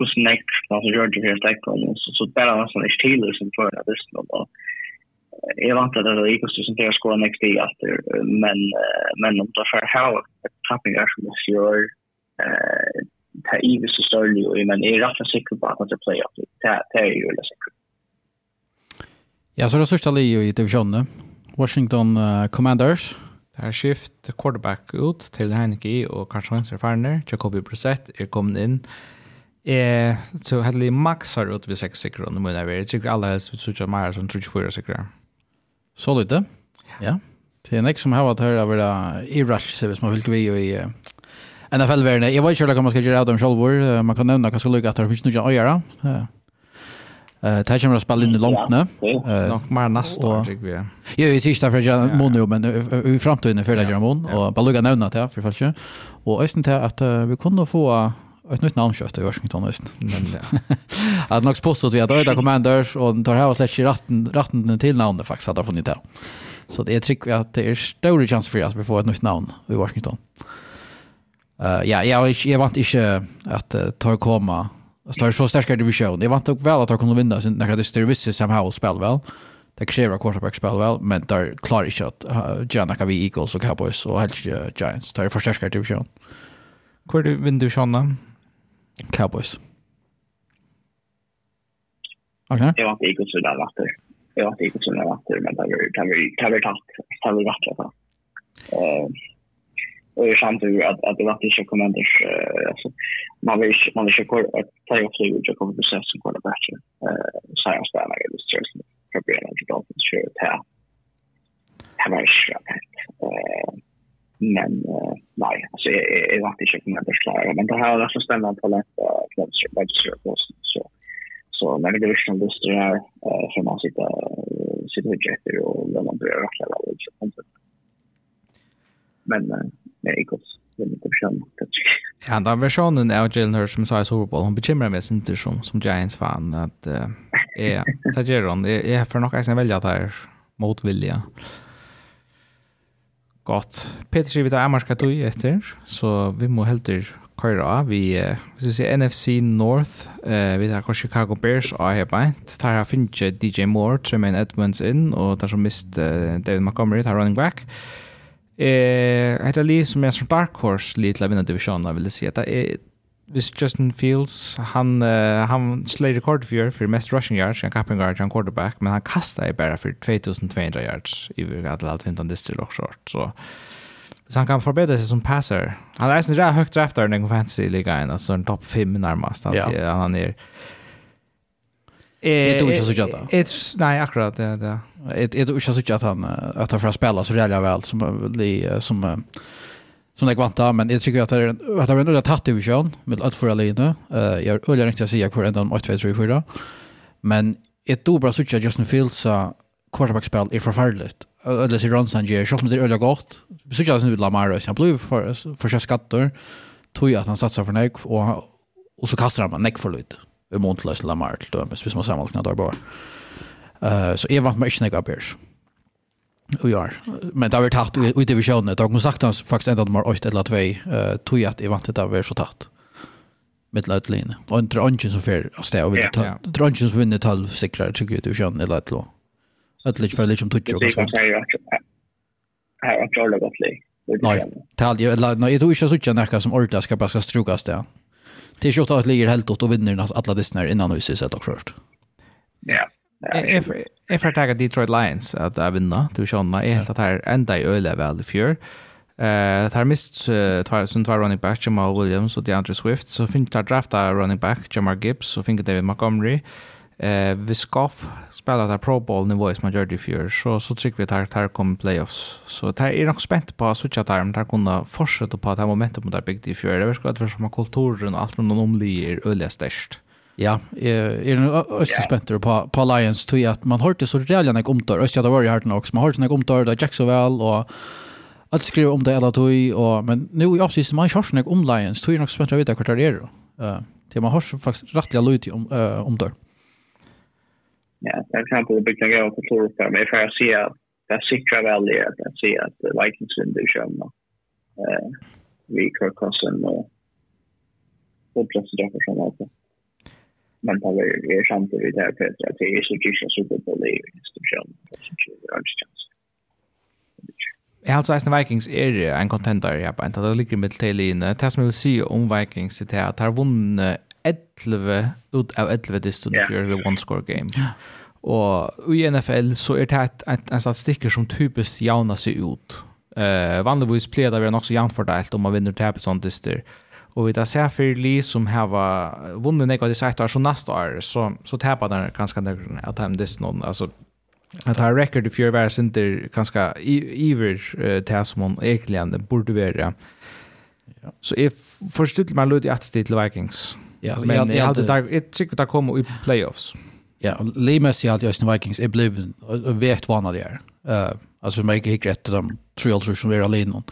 hur snack vad som gjorde det stack på så så bara var sån Steelers som för det visst då. Jag vant att det är ikast som deras skola next day efter men men om det för how tapping är som det gör eh ta i så står ju i men är rätt säker på att det playoff det det är ju det säkert. Ja, så det största livet i divisionen. Washington uh, Commanders. Det er skift quarterback ut til Heineke og Carson Wentz er ferdig. Jacobi Brissett er kommet inn. Eh, så hade det maxar ut vid 6 sekunder men jag vet inte alla så tror mer som 34 24. Så lite. Ja. Det är nästa som har att höra vara i rush så vis man vill vi i NFL-världen. Jeg vet ikke hur man skal gjøre av dem själva. Man kan nevne nämna skal lycka att det finns några öjare. Eh, det kommer att spela in i långt nu. Nog mer nästa år, tycker vi. Jo, i sista för att göra mån men i framtiden för att göra mån. Och bara lycka nämna det här, för fallet. Och östen till att vi kunde få ett nytt namnkött i Washington just. Men ja. Att nog påstått vi att Öda Commanders och tar här och släcker ratten ratten till namnet faktiskt hade funnit det. Så det är trick vi att det är större chans för att vi får ett nytt namn i Washington. Uh, ja, jag, jag vant inte att uh, ta komma Alltså det är så starka division. Jag vant dock väl att de kunde vinna sin när det är vissa som har spel väl. Det kräver quarterback spel väl, men där klarar inte att Gianna kan vi Eagles och Cowboys och helst Giants. Det är för starka division. Hur vinner du Sean Cowboys. Okej. Okay. Jag var inte Eagles så där vatten. Jag var inte Eagles så där vatten men det var det var det var tatt. Det var rätt så. Eh och jag kände ju att att det var inte så kommanders alltså man vill man vill köra ett playoff så jag komma till sex och kolla bättre. Eh så jag stannar i det just för är att det inte kör det här. Det var ju Eh men uh, nej, alltså jag, jag, jag vet inte om jag förklarar. Men det här är så spännande på lätta kvällsrörelsen. Så, så när det blir som lust det här uh, får man sitter uh, sitta och jätter och när man börjar rackla av Men uh, nej, det är inte förkännande. Ja, den versionen av Jalen Hurst som sa i Superbowl, hon bekymrar mig inte som, som Giants-fan att uh, ja, det gör hon, jag, jag får nog ens välja där mot vilja. Ja. Gott. Peter skriver det er tog du etter, så vi må helter køyre av. Vi, eh, hvis vi sier NFC North, eh, vi tar Chicago Bears av her beint. Der har finnet DJ Moore, Tremaine Edmonds inn, og der som mist eh, David Montgomery, tar running back. Eh, heter Lee som är som Dark Horse, lite til å vinne divisjonen, vil jeg. Det er hvis Justin Fields, han, uh, han slår rekord for, for mest rushing yards, han capping yards, han quarterback, men han kastet i bare for 2200 yards i hvert fall hintan distil og short, så så han kan förbättra sig som passer. Han är nästan rätt högt draftare i den fantasy ligan, alltså en topp 5 närmast. Han, ja. han är Jag tror inte så tjata. Nej, akkurat. Det, det. Jag tror inte så tjata han, att han får spela så jävla väl som, som, som som det kvanta, men jag tycker att det är att det ändå tatt i kön med att förra linje. Eh jag öligen inte säga kvar ända om 8 2 3 4. Men ett då bra switcha Justin Fields så quarterback spel är förfärligt. Eller så runs han ger shot med det öliga gott. Switcha sen med Lamar och han blev för för skatter. Tror jag att han satsar för näck och och så kastar han näck för lite. Ömontlös Lamar til dømes, hvis man sammanlagt der bare. Uh, så är vart mycket näck upp här. Och ja, Men det har varit tatt ut i divisionen. Det har gått sagt hans faktiskt ända de har åkt eller två uh, tog att i vantet har varit så tatt. Med lödlinjen. Och en drönchen som för att stäva vinner tolv. Drönchen som vinner tolv sikrar sig ut i divisionen eller ett låg. Ett lite för lite som tutsjö. Det är inte roligt gott lik. Nej, tal ju eller nej, du är så tjänar som ordla ska bara ska strukas där. Det är ju att ligger helt åt och vinner alla dessa innan huset sett också. Ja. Jeg får takke Detroit Lions at jeg vinner Du Sjånna. Jeg helt at her enda i øyne vel i fjør. Uh, tar mist uh, som tar running back Jamal Williams og DeAndre Swift. Så finner tar drafta running back Jamar Gibbs og finner David Montgomery. Eh, vi Goff spela tar Pro Bowl-nivå som han gjør det i fjør, så, så trykker vi tar, tar kommer playoffs. Så tar er nok spent på at Sucha tar, men tar kunne fortsette på at det momentum der bygd i fjør. Det er virkelig at det er som kulturen og alt rundt om omlige er øyelig størst. Ja, är är en østlig spänt på, på Lions, tror jeg at man hørte så reellig nek omtår, öst jag vært i här också. man hørte nek omtår, det där Jacksonville, och att skriva om det alla tog, och men nu i avsiden, man hørt nek om Lions, tror jag nog spänt å vite hva det er, Eh, det man hørt faktisk rettelig lyd om, uh, omtår. Ja, til exempel det bygde jeg på Torfær, men jeg får si at det sikrer väl at att se att Vikings vinner sjön. Eh, vi kjører kassen, och och plass i dere som alt men det er samtidig det er at det er så ikke så godt på det institusjonen. Jeg har altså Vikings er en contender, ja, bare enten det ligger med til inne. Det som jeg vil si om Vikings er at de har vunnet 11 ut av 11 distan yeah. for en one-score game. Og i NFL så er det et, en statistikker som typisk jauna seg ut. Uh, vanligvis pleier det å være nok så jevnt fordelt om man vinner til episodister. Uh, Och vi där ser för Li som har vunnit några av de sajtar så nästa år så, så tappar den ganska några av dem dess någon. Alltså att ha record i fjärr världs inte ganska iver uh, till som hon egentligen borde vara. Ja. Så jag man mig lite att till Vikings. Ja, men jag, jag, hade, där, ett tycker att komma i playoffs. Ja, Lee Messi hade just Vikings är blivit vet vad han är. Eh alltså mig gick rätt till de tre som är alene. Uh,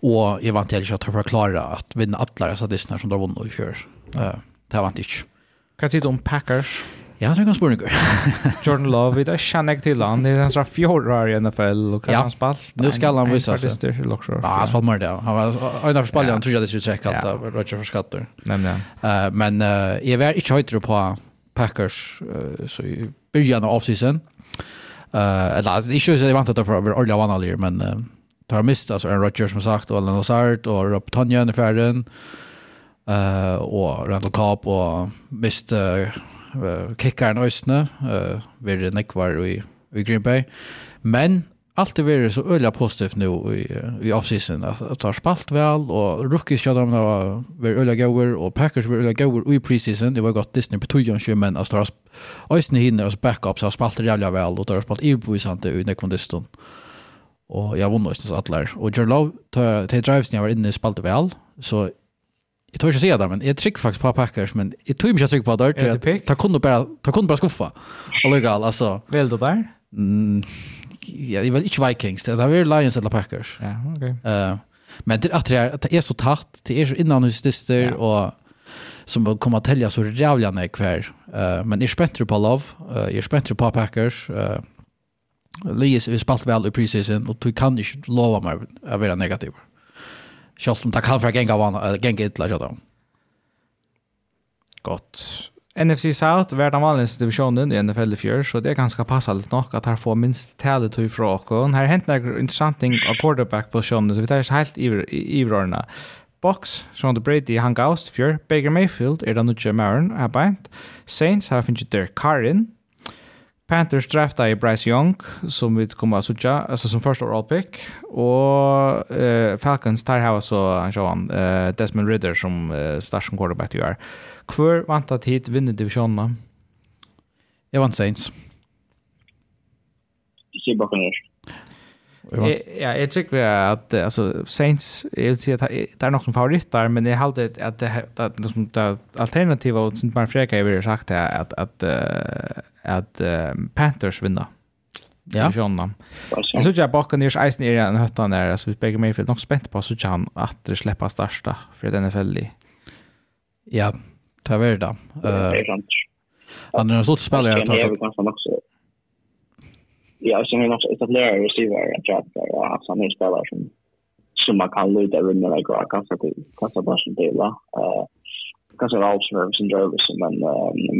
Och evangeliskt att förklara att vinna alla så det som de vann i fjör. Eh, det var inte. Kan du om Packers? Ja, det er ganska spurningar. Jordan Love, det kjenner jeg til han. Det er en sån fjordrar i NFL Og hva ja. han spalt. Nå skal han visa sig. Ja, han spalt mer det. Han var en av spaljarna tror jeg det skulle checka att Roger for skatter. Nämligen. Uh, men uh, jeg var ikke höjtare på Packers uh, så i början av offseason. Uh, eller, ikke så jeg vant att det var ordentlig vanlig, men tar mist, alltså Aaron Rodgers som sagt, och Alan Lazard, och Rob Tonja i färden, uh, och Randall Cobb, och mist uh, uh, kickaren Øysene, uh, vid Nekvar i, i Green Bay. Men allt är så öliga positivt nu i, i offseason. Att, att ta spalt väl och rookies kör de var öliga gåer och Packers var öliga gåer i preseason. Det var gott Disney på tujan kör men att ta ösnen hinner och backups har spalt jävla väl och tar spalt i bevisande i nekvandiston. Mm og jeg vunnet nesten atler. Og Jørn Lov, til drivesen jeg var inne i spalte vel, så jeg tror ikke å si det, men jeg trykker faktisk på Packers, men jeg tror ikke jeg trykker på det, er det jeg kunne bare, bare skuffa. Og lykke altså. Vil du der? Mm, ja, jeg vil ikke Vikings, det er Lions eller Packers. Ja, ok. Uh, men det er at det er, så tatt, det er så innanhusdyster, ja. og som kommer att tälja så jävla när kvar. Uh, men är spänter på Love, uh, är spänter på Packers. Uh, Lies vi spalt väl i preseason, och du kan inte lova mig att vara negativ. Selv om det kan gänga vana, vann, gänga ytla, kjøtta. Gott. NFC South var den vanligaste divisionen i NFL i fjör, så det är ganska passande nog att här få minst talet till från Och Här hänt några intressant ting av quarterback-positionen, så vi tar helt i vrörna. Box, Sean Brady, han gaust fjör. Baker Mayfield er den utgjør Maron, er beint. Saints har finnit Dirk Karin, Panthers drafta i Bryce Young som vi kommer att sucha, alltså som första overall pick och eh, Falcons tar här så han kör han eh, Desmond Ridder som eh, starting quarterback ju är. Kvör vantat hit vinner divisionen. Jag vant Saints. Ikke Buccaneers. Ja, jag tycker att alltså Saints, jag vill säga att det är något som favoritter, men jeg halte att det, att at, det, at alternativet, och sånt man freka, jeg sagt, att att at at um, Panthers vinna. Ja. Sjönna. Jag såg jag bakom ner isen i den höttan där så vi bägge mig för nog spänt på så kan att det släppa starta för den är fällig. Ja, ta väl då. Eh. Han Andra sorts spelare jag tar. Ja, så men också etablerar receiver och jag tror att han är spelare som som man kan luta runt med like kassa kassa bara som det va. Eh kanske alls outserve sin drivs men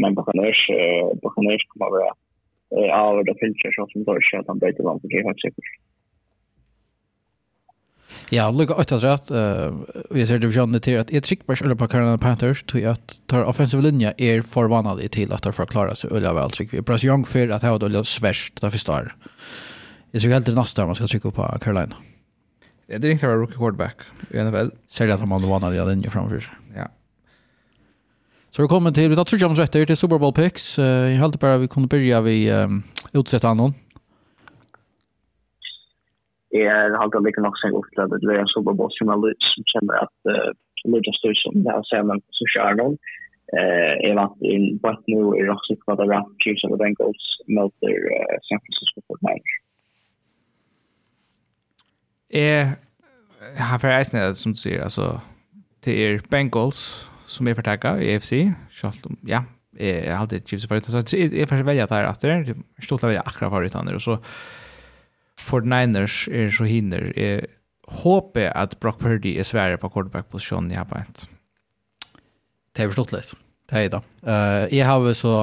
men Buccaneers Buccaneers kommer vara eh av det filter som då så att han bättre vann på det har säkert. Ja, lukka åttas rätt. Vi ser divisionen till att ett skickbärs eller på Carolina Panthers tror jag att tar offensiv linje är förvannade till att de förklarar sig öliga väl tryck. Vi pressar Young för att ha det svärst där för star. Jag tycker helt det nästa man ska trycka på Carolina. Ja, det är inte bara rookie quarterback i NFL. Särskilt att man vann den linjen framför sig. Ja. Så vi kommer till, vi tar trygga om rätter till Super Bowl picks. Jag höll bara vi kunde börja vid um, utsätta annan. Jag har alltid lika nog sen till att det är en Super Bowl som jag som känner att som är just det som det här ser man så kör någon. Jag vant in på nu i Roxy för att Rap Chiefs och Bengals mot San Francisco 49ers. Eh, har för Eisner som du säger alltså det är Bengals som er fortekket i EFC, selv om, ja, jeg har alltid Chiefs forut, så jeg, jeg får velge at det er etter, jeg stolt av velge akkurat forut han, og så Fort Niners er så hinder, jeg håper at Brock Purdy er svære på quarterback-posisjonen i har. Det er forstått litt. Det er det. Uh, jeg har så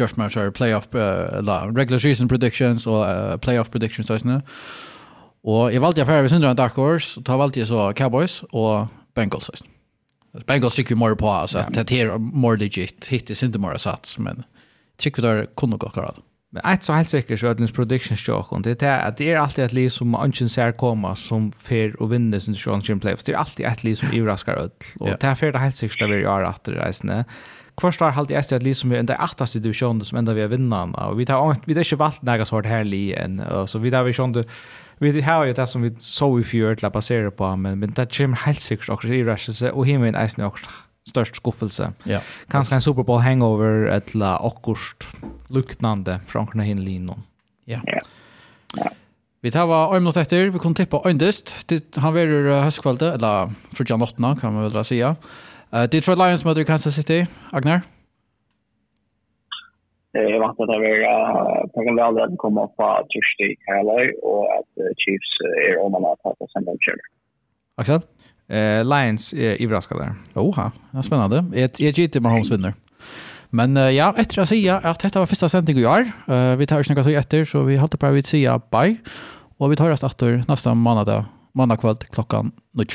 Josh Mercer playoff, uh, la, regular season predictions og uh, playoff predictions også Og jeg valgte jeg ferdig ved Sundra Dark Horse, og da valgte jeg så Cowboys og Bengals også. Bengals tycker vi mer på alltså att det är mer legit. Hittills inte mer sats men tycker vi där kunde gå klart. Men ett så helt säkert så att den prediction och det är att det är alltid ett liv som ungen ser komma som för och vinner sin chans i playoffs. Det är alltid ett liv som överraskar öll och det är för det helt säkert att vi gör att det reisne. Kvarst har alltid ett liv som är den åttaste divisionen som ända vi vinnarna och vi tar vi det är inte valt några sort här li än så vi där vi sjönde vi har ju det som vi så i fjör till att basera på, men, men det kommer helt säkert också i rättelse, och himmen är eisen också störst skuffelse. Ja. Kanske en Super Bowl hangover eller akkurst luktnande från kunna hin linon. Ja. ja. Vi tar var en minut efter, vi kom tippa Øyndest. Han verur høstkvalde, eller frugja nottena, kan man väl säga. Uh, Detroit Lions möter Kansas City, Agner. Jag vant att det var Pagan väl att komma upp på Tursdag i Carlisle och att Chiefs är om man har tagit sen den kör. Axel? Eh, Lions är överraskade där. Oha, det är spännande. Ett ett gitt med Holmes vinner. Men uh, ja, efter att säga att detta var första sändningen i år. Uh, vi tar snacka så efter så vi håller på att säga bye. Och vi tar oss efter nästa måndag, måndag kväll klockan 9.